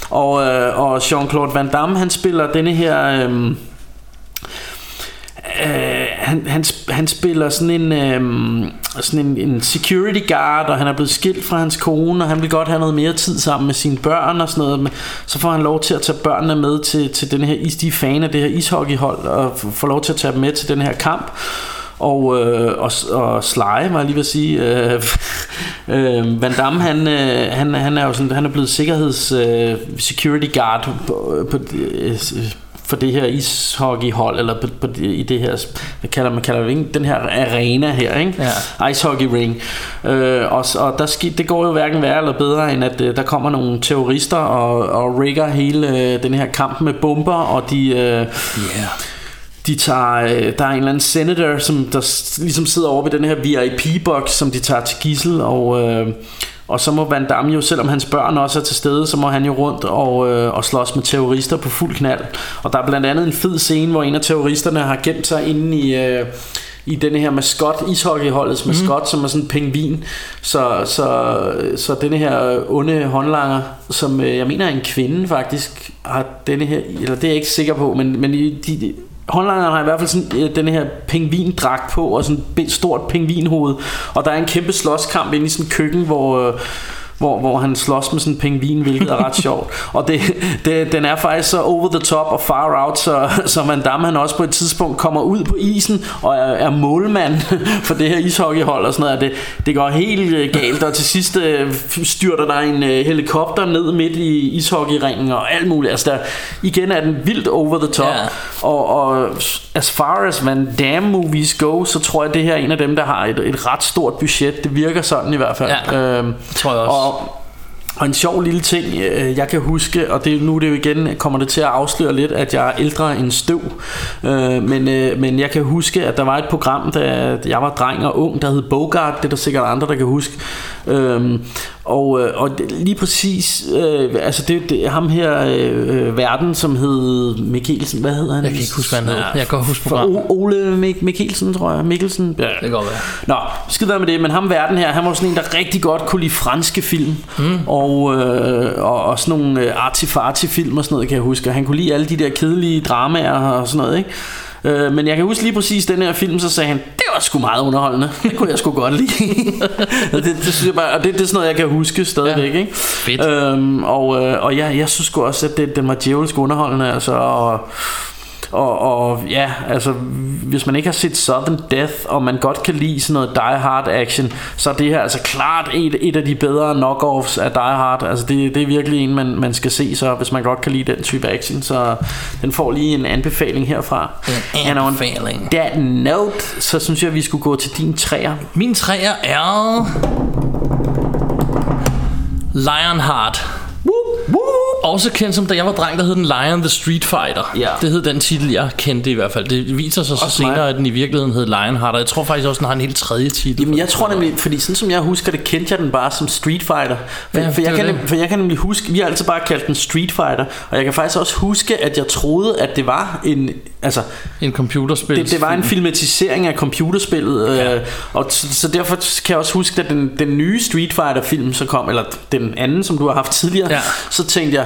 Og, øh, og Jean-Claude Van Damme, han spiller denne her... Øh, Øh, han, han, han spiller sådan en, øhm, sådan en, en security guard, og han er blevet skilt fra hans kone, og han vil godt have noget mere tid sammen med sine børn og sådan noget. Men så får han lov til at tage børnene med til, til den her, is- de er fan af det her ishockeyhold, og får lov til at tage dem med til den her kamp. Og, øh, og, og Sly, var jeg lige ved at sige. Øh, (laughs) øh, Van Damme, han, øh, han, han er jo sådan, han er blevet sikkerheds øh, security guard på, på, øh, for det her ishockeyhold eller på, på, det- i det her hvad kalder man kalder det ikke? den her arena her ikke Ja. icehockey ring øh, og, og der ski, det går jo hverken værre eller bedre end at øh, der kommer nogle terrorister og, og rigger hele øh, den her kamp med bomber og de øh, Yeah. de tager, øh, der er en eller anden senator, som der ligesom sidder over ved den her VIP-boks, som de tager til gissel, og, øh, og så må Van Damme jo, selvom hans børn også er til stede, så må han jo rundt og, øh, og slås med terrorister på fuld knald. Og der er blandt andet en fed scene, hvor en af terroristerne har gemt sig inde i... Øh, i denne her maskot, ishockeyholdets maskot, mm. som er sådan en pingvin. Så, så, så denne her onde håndlanger, som øh, jeg mener er en kvinde faktisk, har denne her, eller det er jeg ikke sikker på, men, men de, de, håndlangeren har i hvert fald sådan øh, den her pingvindragt på, og sådan et stort pingvinhoved. Og der er en kæmpe slåskamp inde i sådan køkken, hvor... Øh, hvor, hvor han slås med sådan en pingvin, hvilket er ret sjovt. Og det, det, den er faktisk så over the top og far out, så, så Van Damme han også på et tidspunkt kommer ud på isen og er, er målmand (laughs) for det her ishockeyhold og sådan noget. Det, det går helt øh, galt, og til sidst øh, styrter der en øh, helikopter ned midt i ishockeyringen og alt muligt. Altså der, igen er den vildt over the top. Ja. Og, og as far as Van Damme movies go, så tror jeg, det her er en af dem, der har et, et ret stort budget. Det virker sådan i hvert fald. Ja, øhm, tror jeg også. Og, og en sjov lille ting, øh, jeg kan huske, og det, nu er det jo igen, kommer det til at afsløre lidt, at jeg er ældre end støv. Øh, men, øh, men jeg kan huske, at der var et program, da jeg var dreng og ung, der hed Bogart. Det er der sikkert andre, der kan huske. Øh, og, øh, og lige præcis, øh, altså det, det ham her øh, verden, som hed Mikkelsen, hvad hedder han? Jeg kan ikke huske, hvad han hed. Jeg kan godt huske programmet. Ole Mik- Mikkelsen, tror jeg. Mikkelsen. Ja. Det kan godt være. Nå, skid med det, men ham verden her, han var sådan en, der rigtig godt kunne lide franske film, mm. og, øh, og, og sådan nogle øh, artifarti film og sådan noget, kan jeg huske. Og han kunne lide alle de der kedelige dramaer og sådan noget, ikke? Øh, men jeg kan huske lige præcis den her film, så sagde han, det var sgu meget underholdende. (laughs) Det kunne jeg sgu godt lide. (laughs) Og det, det, synes jeg bare, og det, det er sådan noget, jeg kan huske stadigvæk. Ja. Ikke? Fedt. Øhm, og øh, og jeg, jeg synes sgu også, at det, den var djævelsk underholdende. Altså, og, og, og ja, altså hvis man ikke har set Southern Death Og man godt kan lide sådan noget Die Hard action Så er det her altså klart et, et af de bedre knockoffs af Die Hard Altså det, det er virkelig en man, man skal se Så hvis man godt kan lide den type action Så den får lige en anbefaling herfra En anbefaling. that note Så synes jeg vi skulle gå til din træer Min træer er... Lionheart. Også kendt som, da jeg var dreng, der hed den Lion the Street Fighter. Ja. Det hed den titel, jeg kendte i hvert fald. Det viser sig så Også mig. senere, at den i virkeligheden hed Lionheart. Og jeg tror faktisk også, den har en helt tredje titel. Jamen jeg tror nemlig, fordi sådan som jeg husker det, kendte jeg den bare som Street Fighter. For, Ja, for, jeg, kan, var nem- det. for jeg kan nemlig huske, vi har altid bare kaldt den Street Fighter, og jeg kan faktisk også huske, at jeg troede, at det var en, altså, En computerspil. det, det var en filmatisering af computerspillet, ja. øh, og så, så derfor kan jeg også huske, at den, den nye Street Fighter film så kom, eller den anden, som du har haft tidligere, Ja. så tænkte jeg,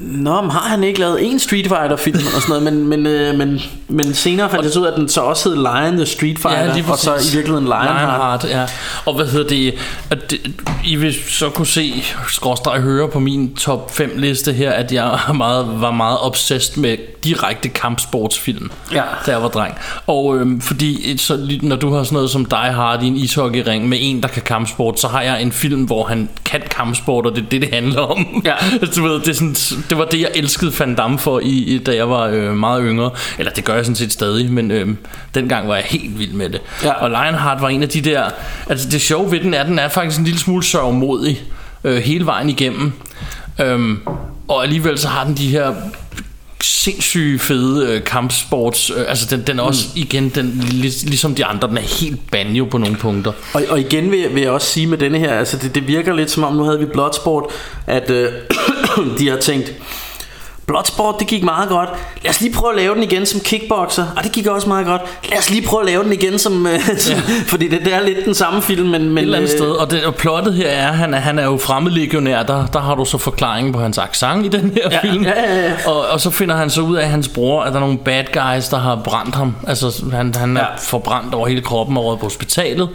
Nå, men har han ikke lavet en Street Fighter film og sådan noget, men, men, øh, men, men senere fandt jeg så ud af, at den så også hed Lion the Street Fighter, Ja, og så i virkeligheden Lionheart. Lionheart, ja. Og hvad hedder det, at det I vil så kunne se, skråstreg høre på min top 5 liste her, at jeg er meget, var meget obsessed med direkte kampsportsfilm, Ja. da jeg var dreng. Og øhm, fordi så, når du har sådan noget som Die Hard i en ishockeyring med en, der kan kampsport, så har jeg en film, hvor han kan kampsport, og det er det, det handler om. Ja. (laughs) du ved, det, er sådan, det var det, jeg elskede Van Damme for, i, i, da jeg var øh, meget yngre. Eller det gør jeg sådan set stadig, men øh, dengang var jeg helt vild med det. Ja. Og Lionheart var en af de der... Altså det sjove ved den er, den er faktisk en lille smule sørgmodig øh, hele vejen igennem. Øhm, og alligevel så har den de her sindssyge fede øh, kampsports øh, altså den, den er også mm. igen den, lig, ligesom de andre den er helt banjo på nogle punkter Og, og igen vil, vil jeg også sige med denne her, altså det, det virker lidt som om, nu havde vi Bloodsport, at øh, (coughs) de har tænkt, Bloodsport, det gik meget godt. Lad os lige prøve at lave den igen som kickboxer. Og det gik også meget godt. Lad os lige prøve at lave den igen som... Øh, (laughs) som Fordi det, det er lidt den samme film, men... men et eller andet øh, sted og, det, og plottet her er han, er han er jo fremmedlegionær der, der har du så forklaringen på hans accent i den her Ja, film ja, ja, ja. Og, og så finder han så ud af at hans bror at der er nogle bad guys der har brændt ham altså han, han er Ja. forbrændt over hele kroppen og på hospitalet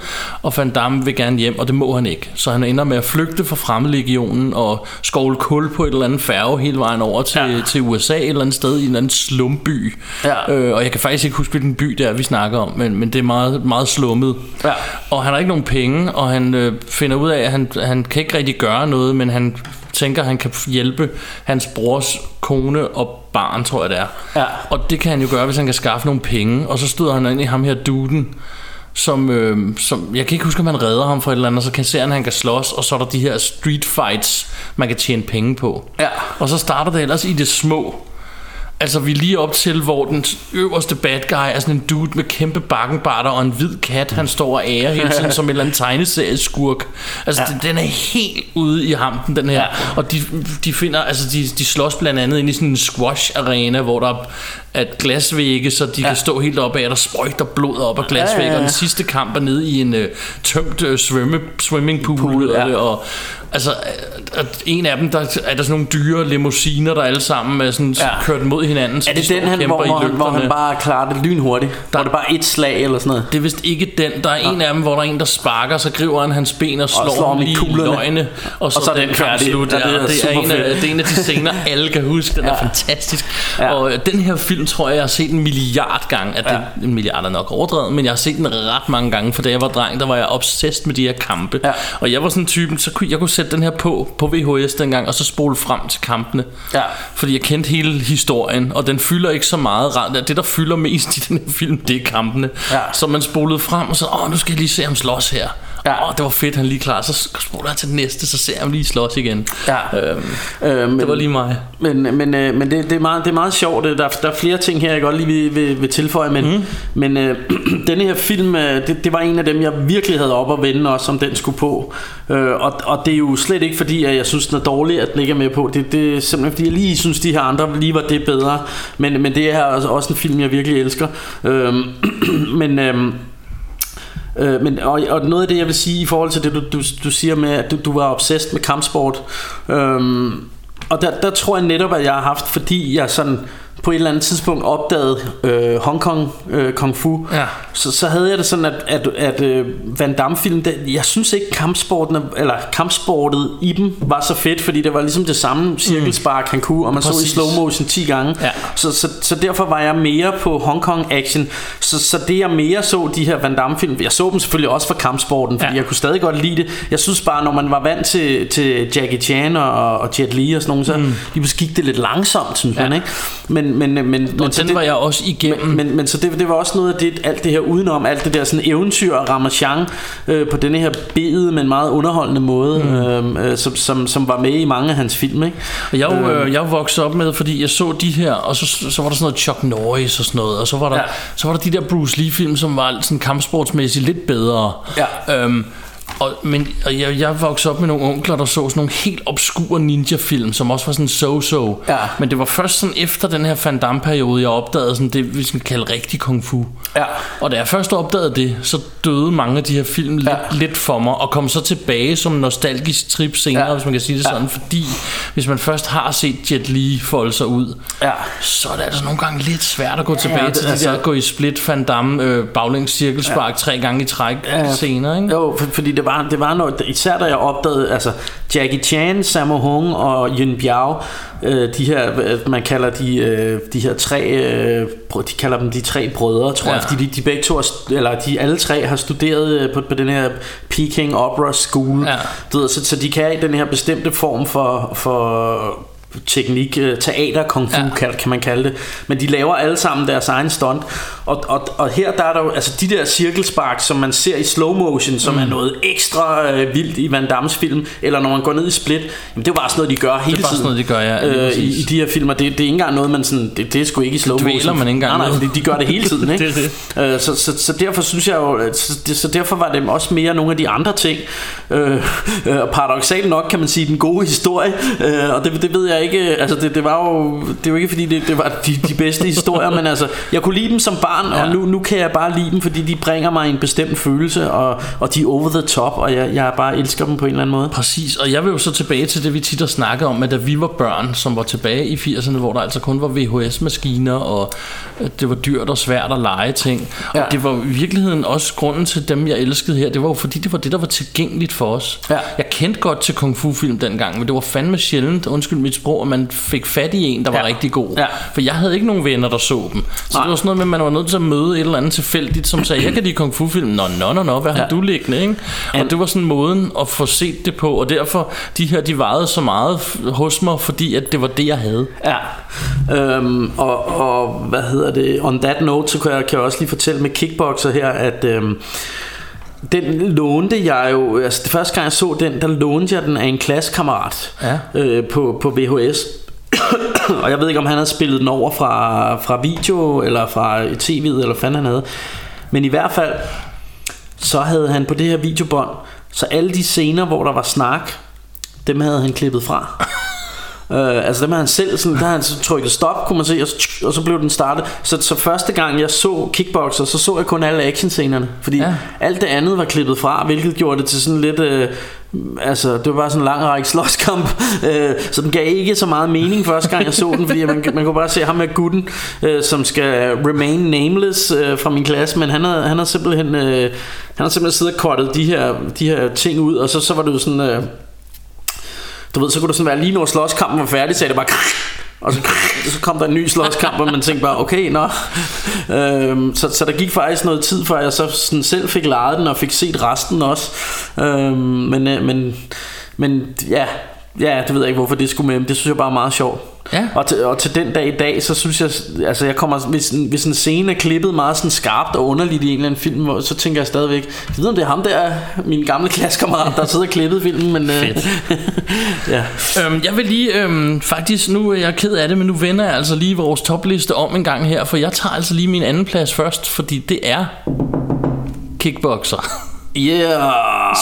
og Van Damme vil gerne hjem og det må han ikke så han ender med at flygte fra fremmedlegionen og skovle kul på et eller andet færge hele vejen over til, Ja. Til USA et eller andet sted i en eller anden slumby Ja. øh, og jeg kan faktisk ikke huske hvilken by det er vi snakker om men, men det er meget, meget slummet Ja. og han har ikke nogen penge, og han øh, finder ud af, at han, han kan ikke rigtig gøre noget, men han tænker, at han kan hjælpe hans brors kone og barn, tror jeg det er. Ja. Og det kan han jo gøre, hvis han kan skaffe nogle penge. Og så støder han ind i ham her duden, som, øh, som jeg kan ikke huske, om han redder ham for et eller andet, og så kan se, at han kan slås, og så er der de her street fights, man kan tjene penge på. Ja. Og så starter det ellers i det små. Altså vi er lige op til, hvor den øverste bad guy er sådan en dude med kæmpe bakkenbarter og en hvid kat, han står og ærer hele tiden som en eller anden tegneserieskurk. Altså ja. den, den er helt ude i hampen, den her. Ja. Og de, de finder, altså de, de slås blandt andet ind i sådan en squash arena, hvor der et glasvægge, så de ja. kan stå helt op af, der sprøjter blod op af glasvægge. ja, ja. Og den sidste kamp er nede i en øh, tømt øh, svømme, swimmingpool. Pool, ja. ja. og, altså, at en af dem, der er der sådan nogle dyre limousiner, der alle sammen er sådan Ja. ja. kørt mod hinanden. Så Er de det står den, og han, hvor, i hvor, han, hvor han bare klarer det lynhurtigt? Der er det bare et slag eller sådan noget? Det er vist ikke den. Der er en af dem, hvor der er en, der sparker, så griber han hans ben og slår, slår ham i løgne. Og så, Og så den den kamp slut. Ja, Ja, det er det, er en af, det er en af de scener, alle kan huske. Den Ja. er fantastisk. Ja. Og øh, den her film tror jeg, jeg har set en milliard gange. At det, Ja. En milliard er nok overdrevet, men jeg har set den ret mange gange. For da jeg var dreng, der var jeg obsessed med de her kampe. Ja. Og jeg var sådan en typen, så kunne jeg kunne sætte den her på på VHS dengang, og så spole frem til kampene. Ja. Fordi jeg kendte hele historien, og den fylder ikke så meget. Det, der fylder mest i den her film, det er kampene. Ja. Så man spolede frem, og så, åh, nu skal jeg lige se ham slås her. Ja. Åh, det var fedt, han lige klar. Så spoler jeg til den næste, så ser jeg ham lige slås igen. Ja. Øhm, Øh, men, det var lige mig. Men, men, øh, men det, det, er meget, det er meget sjovt. Der, der er flere ting her, jeg godt lige vil, vil, vil tilføje. Men, mm. men øh, (clears throat) denne her film, øh, det, det var en af dem, jeg virkelig havde op at vende også, om den skulle på. Øh, og, og det er jo slet ikke fordi, at jeg synes, den er dårlig, at den ikke er med på. Det, det er simpelthen fordi, jeg lige synes, de her andre lige var det bedre. Men, men det er også en film, jeg virkelig elsker. Øh, (clears throat) men... Øh, Øh, men, og, og noget af det jeg vil sige i forhold til det du, du, du siger med at du, du var obsessed med kampsport øh, Og der, der tror jeg netop at jeg har haft Fordi jeg sådan på et eller andet tidspunkt opdagede øh, Hong Kong øh, Kung Fu Ja. så, så havde jeg det sådan at, at, at øh, Van Damme film det, Jeg synes ikke kampsporten Eller kampsportet i dem var så fedt Fordi det var ligesom det samme cirkelspark han kunne Og man så i Præcis. slow motion 10 gange Ja. så, så, så derfor var jeg mere på Hong Kong action så, så det jeg mere så de her Van Damme film Jeg så dem selvfølgelig også for kampsporten Fordi Ja. jeg kunne stadig godt lide det Jeg synes bare når man var vant til, til Jackie Chan og, og Jet Li og sådan nogle Så mm. lige pludselig gik det lidt langsomt synes Ja. man ikke Men, men, men, men Og så den det, var jeg også igennem. men, men, men så det, det var også noget af det, alt det her udenom, alt det der sådan eventyr og ramachan øh, på denne her bede, men meget underholdende måde, mm. øh, som, som, som var med i mange af hans film, ikke? Og jeg, øh, jeg er jo vokset op med, fordi jeg så de her, og så, så var der sådan noget Chuck Norris og sådan noget, og så var der, Ja. så var der de der Bruce Lee film, som var sådan kampsportsmæssigt lidt bedre. Ja. Øhm, og, men og jeg, jeg voksede op med nogle onkler, der så sådan nogle helt obskure ninja-film, som også var sådan so-so. Ja. Men det var først sådan efter den her Van Damme-periode, jeg opdagede sådan det, vi skal kalde rigtig kung fu. Ja. Og da jeg først opdagede det, så døde mange af de her film lidt, Ja. lidt for mig, og kom så tilbage som nostalgisk trip senere, Ja. ja. hvis man kan sige det Ja. sådan, fordi hvis man først har set Jet Li folde sig ud, Ja. så er det altså nogle gange lidt svært at gå tilbage det- til de altså- der gå i split Van Damme øh, baglæns cirkelspark ja. tre gange i træk ja. senere, ikke? Jo, for, fordi det var, det var noget, især da jeg opdagede, altså Jackie Chan, Sammo Hung og Yun Biao, øh, de her, man kalder de, øh, de her tre, øh, de kalder dem de tre brødre, tror ja. Jeg, fordi de, de begge to, har eller de alle tre har studeret øh, på, på den her Peking Opera School, Ja. du ved, så, så de kan den her bestemte form for, for teknik, øh, teater, kung fu, ja. Kan, kan man kalde det. Men de laver alle sammen deres egen stunt. Og, og, og her der er der jo, altså de der cirkelspark, som man ser i slow motion, som mm. er noget ekstra øh, vildt i Van Dammes film, eller når man går ned i split, jamen det er jo bare sådan noget, de gør hele Det er bare tiden. sådan noget, de gør, ja, øh, i, i, de her filmer. Det, det er ikke engang noget, man sådan, det, det er sgu ikke i slow Dvæler motion. man ikke engang Nej, nej, de, de gør det hele tiden, (laughs) ikke? Det er Øh, så, så, så derfor synes jeg jo, så, det- så derfor var det også mere nogle af de andre ting. Øh, øh, paradoxalt nok kan man sige den gode historie, øh, og det, det ved jeg ikke, altså det, det var jo, det jo ikke fordi det, det var de, de bedste (laughs) historier, men altså, jeg kunne lide dem som barn, og Ja. nu, nu kan jeg bare lide dem, fordi de bringer mig en bestemt følelse, og, og de er over the top, og jeg, jeg bare elsker dem på en eller anden måde. Præcis, og jeg vil jo så tilbage til det, vi tit har snakket om, at da vi var børn, som var tilbage i 80'erne, hvor der altså kun var VHS-maskiner, og øh, det var dyrt og svært at lege ting. Og Ja. det var i virkeligheden også grunden til dem, jeg elskede her, det var jo fordi, det var det, der var tilgængeligt for os. Ja. Jeg kendte godt til kung fu-film dengang, men det var fandme sjældent, undskyld mit sprog, at man fik fat i en, der var Ja. rigtig god. Ja. For jeg havde ikke nogen venner, der så dem. Så Nej. det var sådan noget med, at man var nødt til at møde et eller andet tilfældigt, som sagde, jeg kan lide kung fu-film. Nå, nå, nå, nå, hvad har Ja. du liggende, ikke? Og And- det var sådan måden at få set det på, og derfor, de her, de varede så meget hos mig, fordi at det var det, jeg havde. Ja, øhm, og, og hvad hedder det, on that note, så kan jeg, kan jeg også lige fortælle med Kickboxer her, at øhm, den lånte jeg jo, altså det første gang jeg så den, der lånte jeg den af en klassekammerat Ja. øh, på, på VHS. (coughs) og jeg ved ikke, om han havde spillet den over fra, fra video, eller fra tv'et, eller hvad fanden han havde. Men i hvert fald, så havde han på det her videobånd, så alle de scener, hvor der var snak, dem havde han klippet fra. Øh, altså dem har han selv sådan, der har han så trykket stop, kunne man se, og så, og så blev den startet. Så, så første gang jeg så Kickboxer, så så jeg kun alle actionscenerne, fordi ja. Alt det andet var klippet fra, hvilket gjorde det til sådan lidt, øh, altså det var bare sådan en lang række slåskamp, (laughs) øh, så den gav ikke så meget mening første gang jeg så den, fordi man, man kunne bare se ham med gutten, øh, som skal remain nameless øh, fra min klasse, men han havde, han havde simpelthen, øh, han havde simpelthen siddet og kortet de her, de her ting ud, og så, så var det jo sådan... Øh, du ved, så kunne det sådan være lige når slåskampen var færdig, så er det bare Og så, så kom der en ny slåskamp, og man tænkte bare, okay, nå. Øhm, så, så der gik faktisk noget tid, før jeg så sådan selv fik lejet den, og fik set resten også. Øhm, men, øh, men, men ja, ja, det ved jeg ikke, hvorfor det skulle med, men det synes jeg bare er meget sjovt. Ja. Og, til, og til den dag i dag, så synes jeg, altså jeg kommer, hvis, hvis en scene er klippet meget sådan skarpt og underligt i en eller anden film, hvor- så tænker jeg stadigvæk, jeg ved om det er ham der, min gamle klassekammerat, der sidder og klippet filmen, men øh, (laughs) ja. Øhm, jeg vil lige, øhm, faktisk, nu er jeg ked af det, men nu vender jeg altså lige vores topliste om en gang her, for jeg tager altså lige min anden plads først, fordi det er kickboxer. Yeah.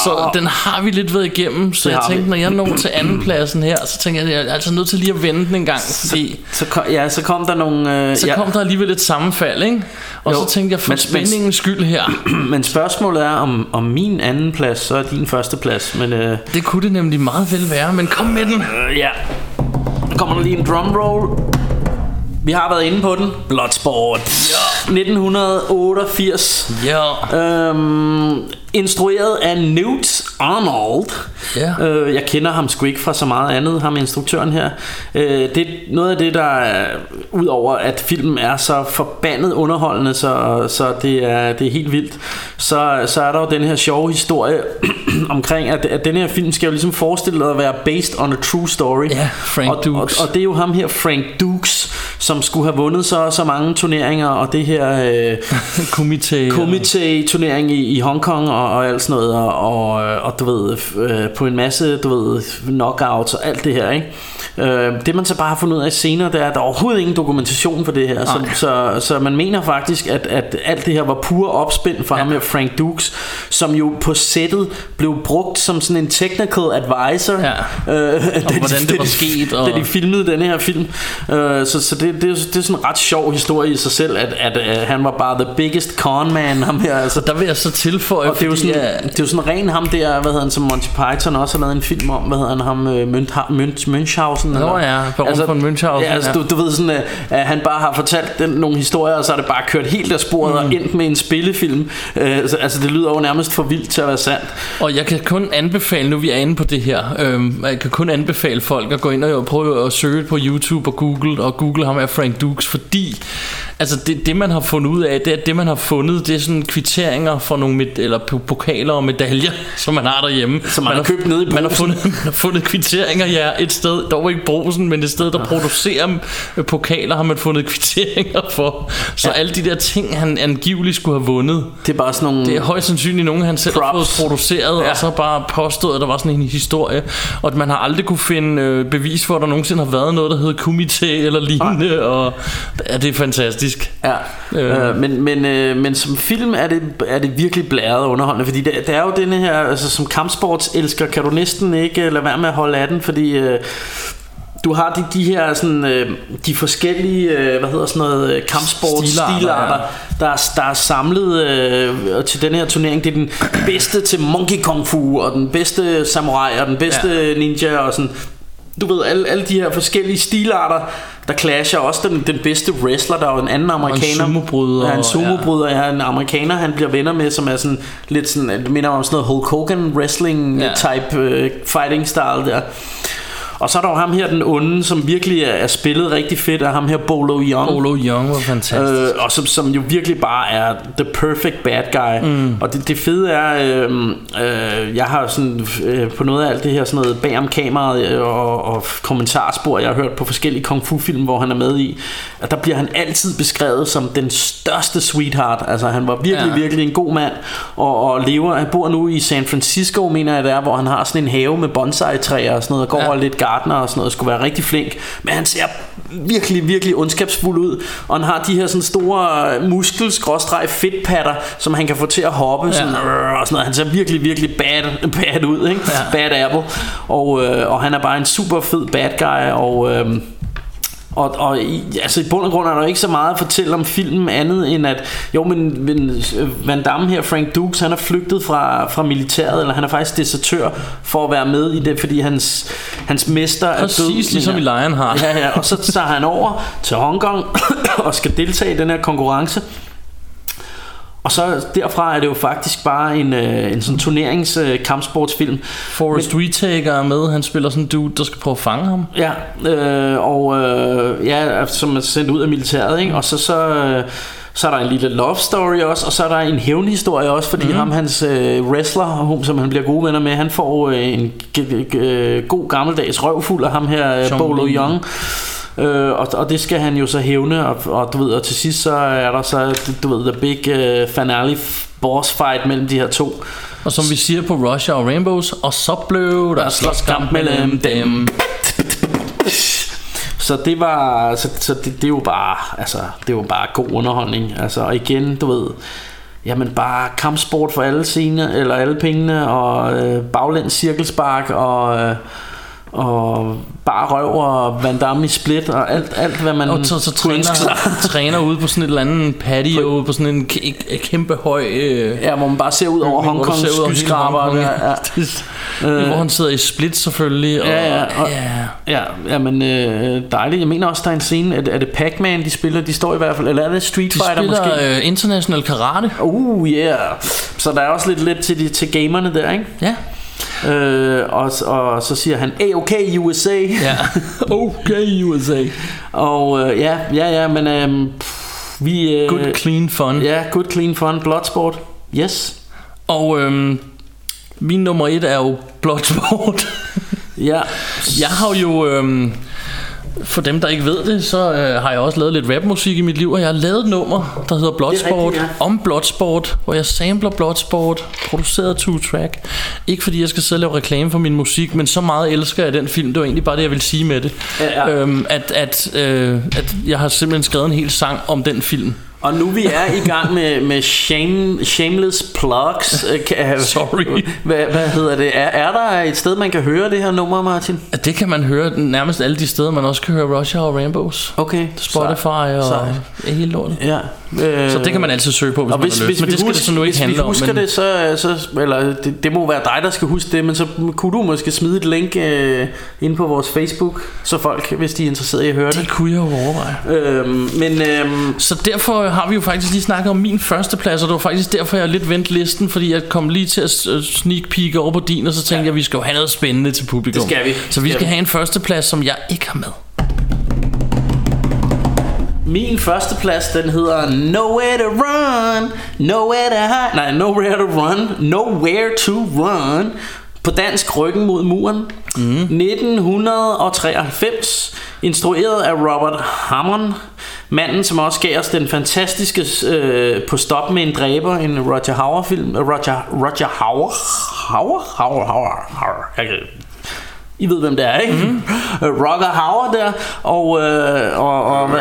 Så den har vi lidt været igennem, så Det jeg tænkte, vi. når jeg når til anden pladsen her, så tænker jeg, at jeg er altså nødt til lige at vende den en gang, fordi Så, kom, ja, så kom der nogle... Øh, så ja. kom der alligevel et sammenfald, ikke? Og Jo, så tænkte jeg, for men- spændingens skyld her, (clears throat) Men spørgsmålet er, om, om min anden plads, så er din første plads. Men øh, det kunne det nemlig meget vel være, men kom med den. øh, ja, nu kommer der lige en drum roll. Vi har været inde på den. Bloodsport. Ja. 1988. Ja. Øhm, instrueret af Newt Arnold. Ja. Øh, jeg kender ham sgu ikke fra så meget andet, ham instruktøren her. Øh, det er noget af det, der er, udover at filmen er så forbandet underholdende, så, så det, er, det er helt vildt, så, så er der jo den her sjove historie (clears throat) omkring, at, at den her film skal jo ligesom forestille at være based on a true story. Ja, Frank og, Dukes. Og, og det er jo ham her, Frank Dukes, som skulle have vundet så så mange turneringer, og det her... Øh, (laughs) Komité. Komité-turnering i, i Hongkong og, og alt sådan noget, og, og, og du ved, øh, på en masse, du ved, knockouts og alt det her, ikke? Øh, det man så bare har fundet ud af senere, det er, at der er overhovedet ingen dokumentation for det her, så, så, så man mener faktisk, at, at alt det her var pure opspind fra ja. ham her, Frank Dukes, som jo på sættet blev brugt som sådan en technical advisor, Ja. øh, da, hvordan det var de- sket, og- Da de filmede den her film. Øh, så så det, det, er, det er sådan en ret sjov historie i sig selv, at, at, at han var bare the biggest con man, ham her. Altså, Der vil jeg så tilføje, og det er, jo sådan, at- det er jo sådan ren ham der, hvad hedder han, som Monty Python også har lavet en film om, hvad hedder han, ham øh, Münch, Münch, Münchhausen? Nå ja, Baron von Münchhausen, Ja, altså, ja. du, du ved sådan, øh, at han bare har fortalt den, nogle historier, og så er det bare kørt helt af sporet mm. og endt med en spillefilm. Øh, så, altså, det lyder jo nærmest for vildt til at være sandt. Og jeg kan kun anbefale, nu vi er inde på det her, øhm, jeg kan kun anbefale folk at gå ind og prøve at søge på YouTube og Google, og google ham af Frank Dukes, fordi altså det, det man har fundet ud af, det er, det man har fundet, det er sådan kvitteringer for nogle med, eller po- pokaler og medaljer, som man har derhjemme. Som man har købt nede i Man har fundet, man har fundet kvitteringer, ja, et sted, dog ikke Brosen, men et sted, der producerer øh, pokaler, har man fundet kvitteringer for. Så ja. alle de der ting, han angiveligt skulle have vundet, Det er bare sådan nogle... det er højst sandsynligt nogen, han selv har Props. fået produceret, ja. Ja. og så bare påstået, at der var sådan en historie. Og at man har aldrig kunne finde øh, bevis for, at der nogensinde har været noget, der hed komité eller lignende. Og ja, det er fantastisk. Ja, Øh. øh, men, men, øh, men som film er det, er det virkelig blæret og underholdende, fordi det, det er jo denne her, altså som kampsportselsker kan du næsten ikke øh, lade være med at holde af den, fordi øh, du har de, de her sådan, øh, de forskellige, øh, hvad hedder sådan noget, kampsport Stilarter, stilarter, der, er, der er samlet øh, til den her turnering. Det er den bedste til Monkey Kung Fu, og den bedste samurai, og den bedste ja. ninja, og sådan du ved, alle, alle de her forskellige stilarter, der clasher også den, den bedste wrestler, der er jo en anden amerikaner. sumobryder, Ja, en sumobryder, ja. en amerikaner, han bliver venner med, som er sådan lidt sådan, det minder om sådan noget Hulk Hogan wrestling Ja. type øh, fighting style der. Og så er der jo ham her, den onde, som virkelig er, er spillet rigtig fedt, af ham her Bolo Young. Olo Young var fantastisk. Øh, og som, som jo virkelig bare er the perfect bad guy. Mm. Og det, det fede er, øh, øh, jeg har sådan øh, på noget af alt det her sådan noget bag om kameraet øh, og, og kommentarspor, jeg har hørt på forskellige kung fu film, hvor han er med i, at der bliver han altid beskrevet som den største sweetheart. Altså han var virkelig, Ja. virkelig en god mand og, og lever, han bor nu i San Francisco, mener jeg det er, hvor han har sådan en have med bonsai-træer og sådan noget, og går Ja. ja. lidt gartner og sådan noget, skulle være rigtig flink, men han ser virkelig, virkelig ondskabsfuld ud, og han har de her sådan store muskel fedtpatter, som han kan få til at hoppe, sådan, ja. og sådan noget. Han ser virkelig, virkelig bad, bad ud, ikke? Ja. Bad apple, og, øh, og han er bare en super fed bad guy, og... Øh, og, og i, altså i bund og grund er der jo ikke så meget at fortælle om filmen andet end at jo men, men øh, Van Damme her Frank Dukes han er flygtet fra, fra militæret eller han er faktisk desertør for at være med i det fordi hans, hans mester er død Præcis ligesom i Lionheart. Ja, ja, og så tager han over til Hongkong (coughs) og skal deltage i den her konkurrence. Og så derfra er det jo faktisk bare en, øh, en sådan turnerings øh, kampsportsfilm. Forrest Whitaker er med, han spiller sådan en dude, der skal prøve at fange ham. Ja, øh, og øh, ja, som er sendt ud af militæret, ikke? Og så, så, øh, så er der en lille love story også, og så er der en hævnhistorie også, fordi mm. ham, hans øh, wrestler, som han bliver gode venner med, han får øh, en g- g- øh, god gammeldags røvfuld af ham her, øh, Bolo. Young. Øh, og, og det skal han jo så hævne og, og du ved og til sidst så er der så du ved the big uh, finale boss fight mellem de her to Og som vi siger på Russia og Rainbows, og så blev der slåskamp mellem dem. Så det var så, så det, det er jo bare altså det er jo bare god underholdning. Altså og igen, du ved Jamen bare kampsport for alle scener Eller alle pengene Og øh, baglæns cirkelspark Og øh, og bare røv og Van Damme i split og alt, alt hvad man Og så, så ønske sig. træner, (laughs) træner ude på sådan et eller andet patio, ude på sådan en kæmpe høj... Øh, Ja, hvor man bare ser ud over bygning, hvor du Hongkong ser ud over hele skyskraber der, ja. Øh, (laughs) hvor han sidder i split selvfølgelig. Og, Ja, ja, og- ja. Ja, ja men øh, dejligt. Jeg mener også, der er en scene. Er er det Pac-Man, de spiller? De står i hvert fald. Eller er det Street De Fighter spiller måske? øh, international karate. Uh, yeah. Så der er også lidt lidt til, de, til gamerne der, ikke? Ja. Øh, og, og så siger han, hey, okay, USA. ja. (laughs) Okay, USA. Og øh, ja, ja, ja, men øh, vi... Øh, Good clean fun. Ja, good clean fun. Bloodsport. Yes. Og øhm, min nummer et er jo Bloodsport. Ja. Jeg har jo... Øhm, for dem, der ikke ved det, så øh, har jeg også lavet lidt rapmusik i mit liv, og jeg har lavet et nummer, der hedder Bloodsport, rigtigt, om Bloodsport, hvor jeg sampler Bloodsport, produceret two-track. Ikke fordi jeg skal sidde og lave reklame for min musik, men så meget elsker jeg den film, det var egentlig bare det, jeg ville sige med det. Ja, ja. Øhm, at, at, øh, at jeg har simpelthen skrevet en hel sang om den film. Og nu vi er i gang med, med shame, shameless plugs. øh, kan- (laughs) Sorry. Hvad, hvad hedder det? Er, er der et sted, man kan høre det her nummer, Martin? Det kan man høre nærmest alle de steder, man også kan høre Russia og Rainbows. Okay. Spotify og Sejt. hele lortet. Ja. Øh, Så det kan man altid søge på, hvis og man hvis, har lyst. hvis Men vi det skal husker, det så nu ikke hvis handle vi om. husker Men det, så, så eller det, det må være dig, der skal huske det, men så kunne du måske smide et link øh, ind på vores Facebook, så folk, hvis de er interesseret i at høre det. det kunne jeg jo overveje. Øhm, men øhm, Så derfor har vi jo faktisk lige snakket om min første plads, og det var faktisk derfor, jeg lidt vendte listen, fordi jeg kom lige til at sneak peek over på din, og så tænkte ja. jeg, at vi skal jo have noget spændende til publikum. Det skal vi. Så vi Skal skal have en første plads, som jeg ikke har med. min første plads, den hedder Nowhere to Run, Nowhere to Hide, nej, Nowhere to Run, Nowhere to Run, på dansk Ryggen mod muren, mm. 1993, instrueret af Robert Hammond, manden som også gav os den fantastiske øh, På stop med en dræber, en Roger Hauer film, øh, Roger, Roger Hauer, Hauer, Hauer, Hauer, Hauer, jeg kan i ved hvem det er, ikke? Mm. Roger Hauer der Og, øh, og, og hvad,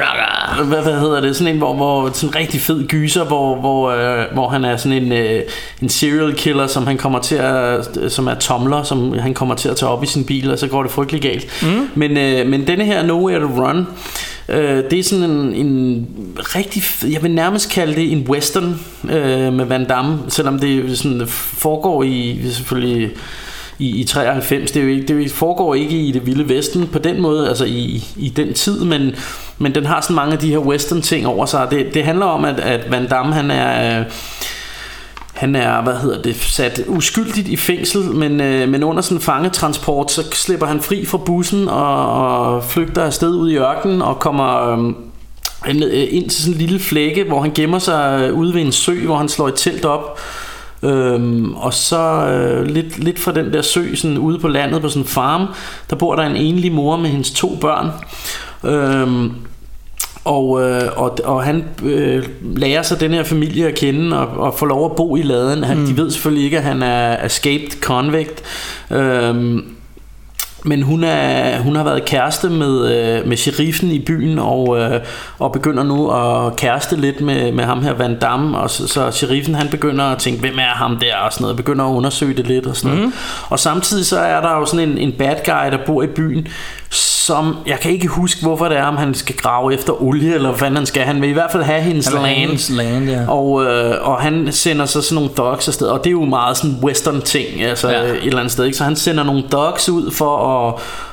hvad, hvad hedder det Sådan en hvor, hvor sådan en rigtig fed gyser Hvor, hvor, øh, hvor han er sådan en øh, En serial killer Som han kommer til at Som er tomler Som han kommer til at tage op i sin bil Og så går det frygtelig galt mm. men, øh, men denne her Nowhere to Run Øh, det er sådan en, en rigtig, jeg vil nærmest kalde det en western øh, med Van Damme, selvom det sådan foregår i selvfølgelig i, i 93. Det, er jo ikke, det foregår ikke i det vilde vesten på den måde, altså i, i den tid, men, men den har sådan mange af de her western ting over sig. Det, det handler om, at, at Van Damme han er... Øh, han er, hvad hedder det, sat uskyldigt i fængsel, men, øh, men under sådan en fangetransport, så slipper han fri fra bussen og, og flygter afsted ud i ørkenen og kommer øh, ind til sådan en lille flække, hvor han gemmer sig øh, ude ved en sø, hvor han slår et telt op. Øhm, og så øh, lidt, lidt fra den der sø, sådan ude på landet på sådan en farm, der bor der en enlig mor med hendes to børn. Øhm, og, øh, og, og han øh, lærer sig den her familie at kende og, og får lov at bo i laden. Han, mm. De ved selvfølgelig ikke, at han er escaped convict. Øhm, men hun, er, hun har været kæreste med, øh, med sheriffen i byen og, øh, og begynder nu at kæreste lidt med, med ham her Van Damme og så, så sheriffen han begynder at tænke hvem er ham der og sådan noget begynder at undersøge det lidt og sådan noget. og samtidig så er der jo sådan en, en bad guy der bor i byen som jeg kan ikke huske hvorfor det er om han skal grave efter olie eller hvad han skal han vil i hvert fald have hendes have land hendes land, ja. og, øh, og han sender så sådan nogle dogs afsted Og det er jo meget sådan western ting Altså ja. et eller andet sted ikke? Så han sender nogle dogs ud for at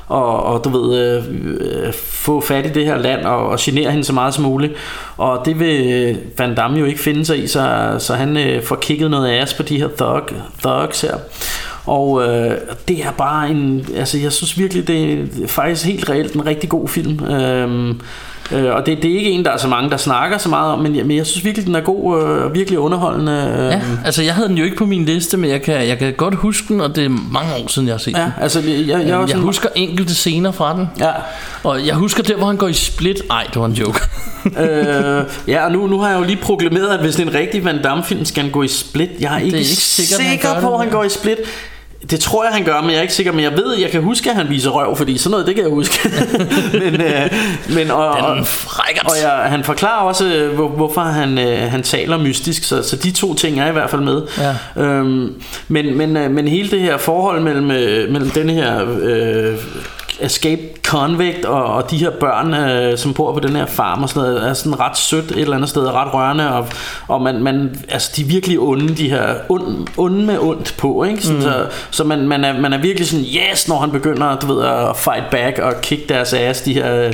og, og du ved, øh, øh, få fat i det her land og, og genere hende så meget som muligt. Og det vil øh, Van Damme jo ikke finde sig i, så, så han øh, får kigget noget ass på de her thug, thugs her. Og øh, det er bare en, altså jeg synes virkelig, det er faktisk helt reelt en rigtig god film. Øh, Øh, og det, det er ikke en, der er så mange, der snakker så meget om, men jeg, men jeg synes virkelig, den er god øh, og virkelig underholdende. Øh. Ja, altså jeg havde den jo ikke på min liste, men jeg kan, jeg kan godt huske den, og det er mange år siden, jeg har set Ja, den. altså jeg, jeg, jeg, er Jeg, husker enkelte scener fra den. Ja, Og jeg husker der, hvor han går i split. Ej, det var en joke. (laughs) øh, ja, og nu, nu har jeg jo lige proklameret, at hvis det er en rigtig Van Damme-film, skal han gå i split. Jeg er ikke, ikke sikkert, han sikker gør på, det. at han går i split. Det tror jeg, han gør, men jeg er ikke sikker. Men jeg ved, jeg kan huske, at han viser røv, fordi sådan noget, det kan jeg huske. (laughs) men, øh, men, og, og, Den frækkert. og jeg, han forklarer også, øh, hvor, hvorfor han, øh, han taler mystisk, så, så de to ting er i hvert fald med. Ja. Øhm, men, men, øh, men hele det her forhold mellem, øh, mellem den her øh, escape convict og, og de her børn, øh, som bor på den her farm og sådan noget, er sådan ret sødt et eller andet sted, og ret rørende, og, og man, man, altså de er virkelig onde, de her ond, onde med ondt på, ikke? Sådan, mm. Så, så man, man, er, man er virkelig sådan, yes, når han begynder, du ved, at fight back og kick deres ass, de her øh,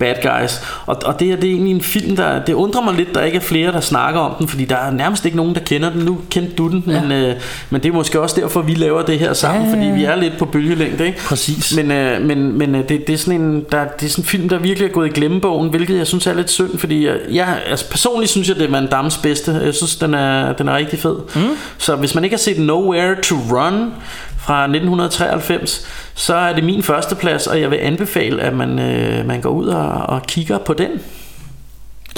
bad guys. Og, og det her, det er egentlig en film, der, det undrer mig lidt, der ikke er flere, der snakker om den, fordi der er nærmest ikke nogen, der kender den. Nu kendte du den, ja. men, øh, men det er måske også derfor, vi laver det her sammen, Ja, ja, ja. fordi vi er lidt på bølgelængde, ikke? Præcis. Men, øh, men, men øh, det, det, er sådan en, der, det er sådan en film, der virkelig er gået i glemmebogen, hvilket jeg synes er lidt synd, fordi jeg, jeg altså personligt synes jeg, det er Van Dammes bedste. Jeg synes, den er, den er rigtig fed. Mm. Så hvis man ikke har set Nowhere to Run fra 1993, så er det min første plads, og jeg vil anbefale, at man, øh, man går ud og, og kigger på den.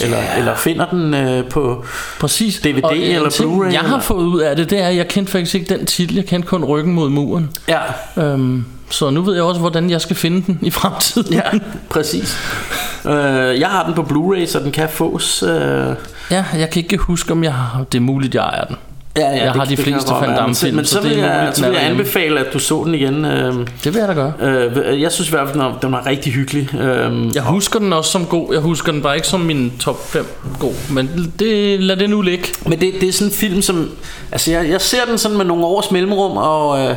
Eller, yeah. eller finder den øh, på Præcis. DVD Og eller Blu-ray, Jeg har eller? fået ud af det, det er, at jeg kendte faktisk ikke den titel. Jeg kendte kun ryggen mod muren. Ja, Øhm, så nu ved jeg også, hvordan jeg skal finde den i fremtiden. ja præcis. øh, jeg har den på Blu-ray, så den kan fås. Øh, ja, jeg kan ikke huske, om jeg har... Det er muligt, jeg ejer den. Ja, ja, Jeg har de fleste Van være. Damme-film, Men så, så det vil jeg, så vil den jeg anbefale, at du så den igen. Øh, Det vil jeg da gøre. øh, jeg synes i hvert fald, at den var rigtig hyggelig. Øh, Jeg husker den også som god. Jeg husker den bare ikke som min top 5 god. Men det, lad det nu ligge. Men det, det er sådan en film, som... Altså, jeg, jeg ser den sådan med nogle års mellemrum, og... Øh,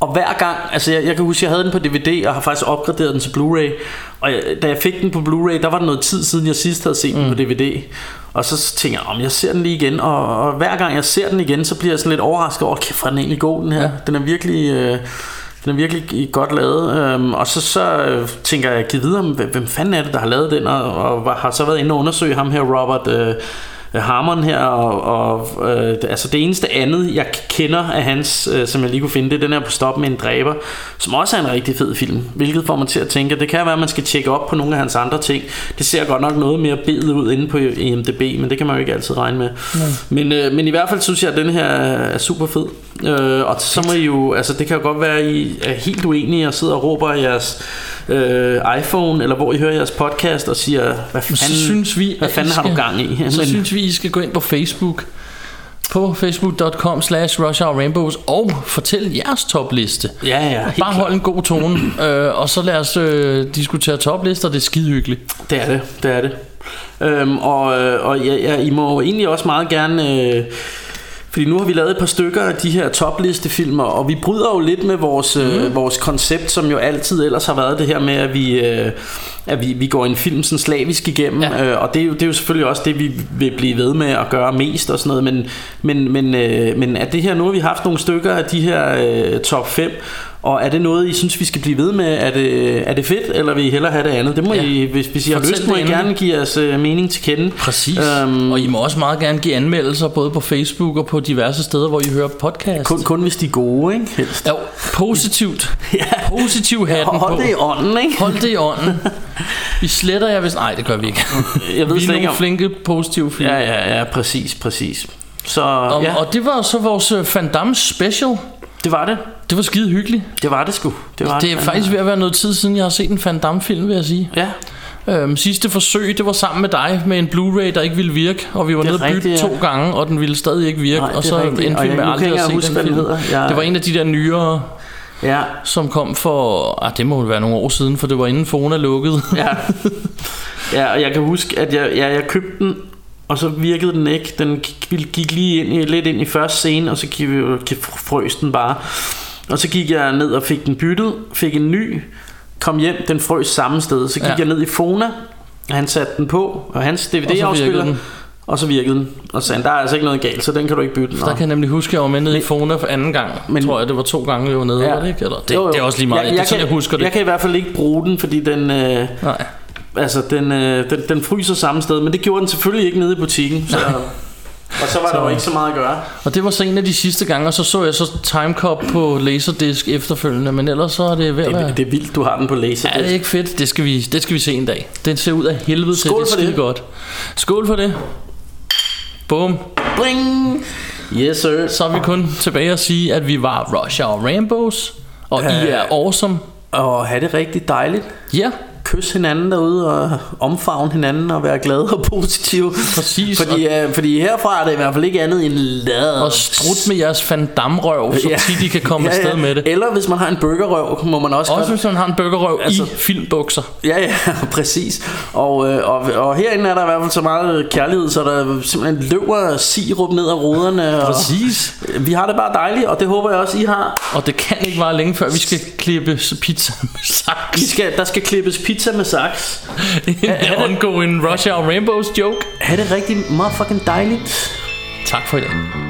og hver gang, altså jeg, jeg kan huske, jeg havde den på DVD og har faktisk opgraderet den til Blu-ray. Og jeg, da jeg fik den på Blu-ray, der var det noget tid siden, jeg sidst havde set mm. den på DVD. Og så tænker jeg, om jeg ser den lige igen. Og, og hver gang jeg ser den igen, så bliver jeg sådan lidt overrasket over, kæft, er den egentlig god, den her. Ja. Den er virkelig... Øh, den er virkelig godt lavet. Øhm, og så, så øh, tænker jeg, giv videre, hvem, hvem fanden er det, der har lavet den? Og, og har så været inde og undersøge ham her, Robert... Øh, Harmon her og, og øh, altså det eneste andet jeg kender af hans øh, som jeg lige kunne finde det er den her på stop med en dræber som også er en rigtig fed film hvilket får mig til at tænke at det kan være at man skal tjekke op på nogle af hans andre ting. Det ser godt nok noget mere bedet ud inde på IMDb men det kan man jo ikke altid regne med. Men, øh, men i hvert fald synes jeg at den her er super fed øh, og så må I jo altså det kan jo godt være at I er helt uenige og sidder og råber jeres øh, iPhone eller hvor I hører jeres podcast og siger hvad fanden, Så synes vi, hvad fanden har du skal- gang i Så Men- synes vi, I skal gå ind på Facebook på facebook.com slash Rainbows og fortæl jeres topliste. Ja, ja, Bare hold en god tone, øh, og så lad os øh, diskutere toplister, det er skide hyggeligt. Det er det, det er det. Øhm, og øh, og ja, ja, I må egentlig også meget gerne... Øh, fordi nu har vi lavet et par stykker af de her toplistefilmer, og vi bryder jo lidt med vores, mm. øh, vores koncept, som jo altid ellers har været det her med, at vi, øh, at vi, vi går en film sådan slavisk igennem, Ja. øh, og det er, jo, det er jo selvfølgelig også det, vi vil blive ved med at gøre mest og sådan noget, men, men, men, øh, men at det her, nu har vi haft nogle stykker af de her øh, top 5, og er det noget, I synes, vi skal blive ved med? Er det, er det fedt, eller vil I hellere have det andet? Det må Ja. I, hvis, hvis I har Fortæl lyst, må I gerne give jeres øh, mening til kende. Præcis. Øhm, og I må også meget gerne give anmeldelser, både på Facebook og på diverse steder, hvor I hører podcast. kun, kun hvis de er gode, ikke? Helst. Jo, positivt. (laughs) Ja. Positiv hatten Hold på. det i ånden, ikke? Hold det i ånden. (laughs) Vi sletter jer hvis... Nej, det gør vi ikke. Jeg ved vi er nogle om... flinke, positive film. Ja, ja, ja, præcis, præcis. Så Og, ja, og det var så vores øh, Van Damme special. Det var det. Det var skide hyggeligt. Det var det sgu. Det, var Det er faktisk ved at være noget tid siden, jeg har set en Van Damme film, vil jeg sige. Ja, Øhm, sidste forsøg, det var sammen med dig med en Blu-ray, der ikke ville virke, og vi var Det nede og bytte ja. to gange, og den ville stadig ikke virke, Nej, det og så rigtigt. endte vi jeg- med aldrig at se huske, den film. Jeg- Det var en af de der nyere, ja, som kom for, ah, det må jo være nogle år siden, for det var inden Fona lukkede. ja. (laughs) ja, og jeg kan huske, at jeg, ja, jeg købte den, og så virkede den ikke. Den gik, lige ind i, lidt ind i første scene, og så frøs den bare. Og så gik jeg ned og fik den byttet, fik en ny, kom hjem, den frøs samme sted. Så gik Ja. jeg ned i Fona, og han satte den på, og hans DVD-afspiller, og så virkede den. Og så sagde han, der er altså ikke noget galt, så den kan du ikke bytte. Der kan jeg nemlig huske, at jeg var med nede i Fona for anden gang. Men, tror jeg, det var to gange, vi var nede, ja. var det ikke? Eller, det, Jo, jo. det er også lige meget. Jeg, det er jeg, sådan, kan, jeg husker det. Jeg kan i hvert fald ikke bruge den, fordi den, øh, Nej. Altså, den, øh, den, den fryser samme sted. Men det gjorde den selvfølgelig ikke nede i butikken. Så, og så var der jo ikke så meget at gøre. Og det var så en af de sidste gange, og så så jeg så Timecop på Laserdisc efterfølgende, men ellers så er det ved at være... Det, det er vildt, du har den på laser. Ja, det er ikke fedt. Det skal vi, det skal vi se en dag. Den ser ud af helvede til. Det er det. godt. Skål for det. Boom. Bring! Yes, sir. Så er vi kun tilbage at sige, at vi var Rush Hour Rambos. Og I Øh. er awesome. Og have det rigtig dejligt. Ja, Kys hinanden derude og omfavne hinanden og være glade og positive. Præcis, Fordi, øh, fordi herfra er det i hvert fald ikke andet end lad. og strut med jeres fandamrøv, så tit I kan komme afsted med det. Eller hvis man har en burgerrøv, må man også, Også godt- hvis man har en burgerrøv altså, i filmbukser. Ja, ja, (laughs) præcis. Og, øh, og, og herinde er der i hvert fald så meget kærlighed, så der simpelthen løber sirup ned ad ruderne. Og Præcis. vi har det bare dejligt, og det håber jeg også, I har. Og det kan ikke vare længe, før vi skal klippe pizza med Vi saks. skal, der skal klippes pizza med saks. (laughs) en ongoing Rush Hour Rainbows joke. Ha' det rigtig motherfucking dejligt. Tak for i dag.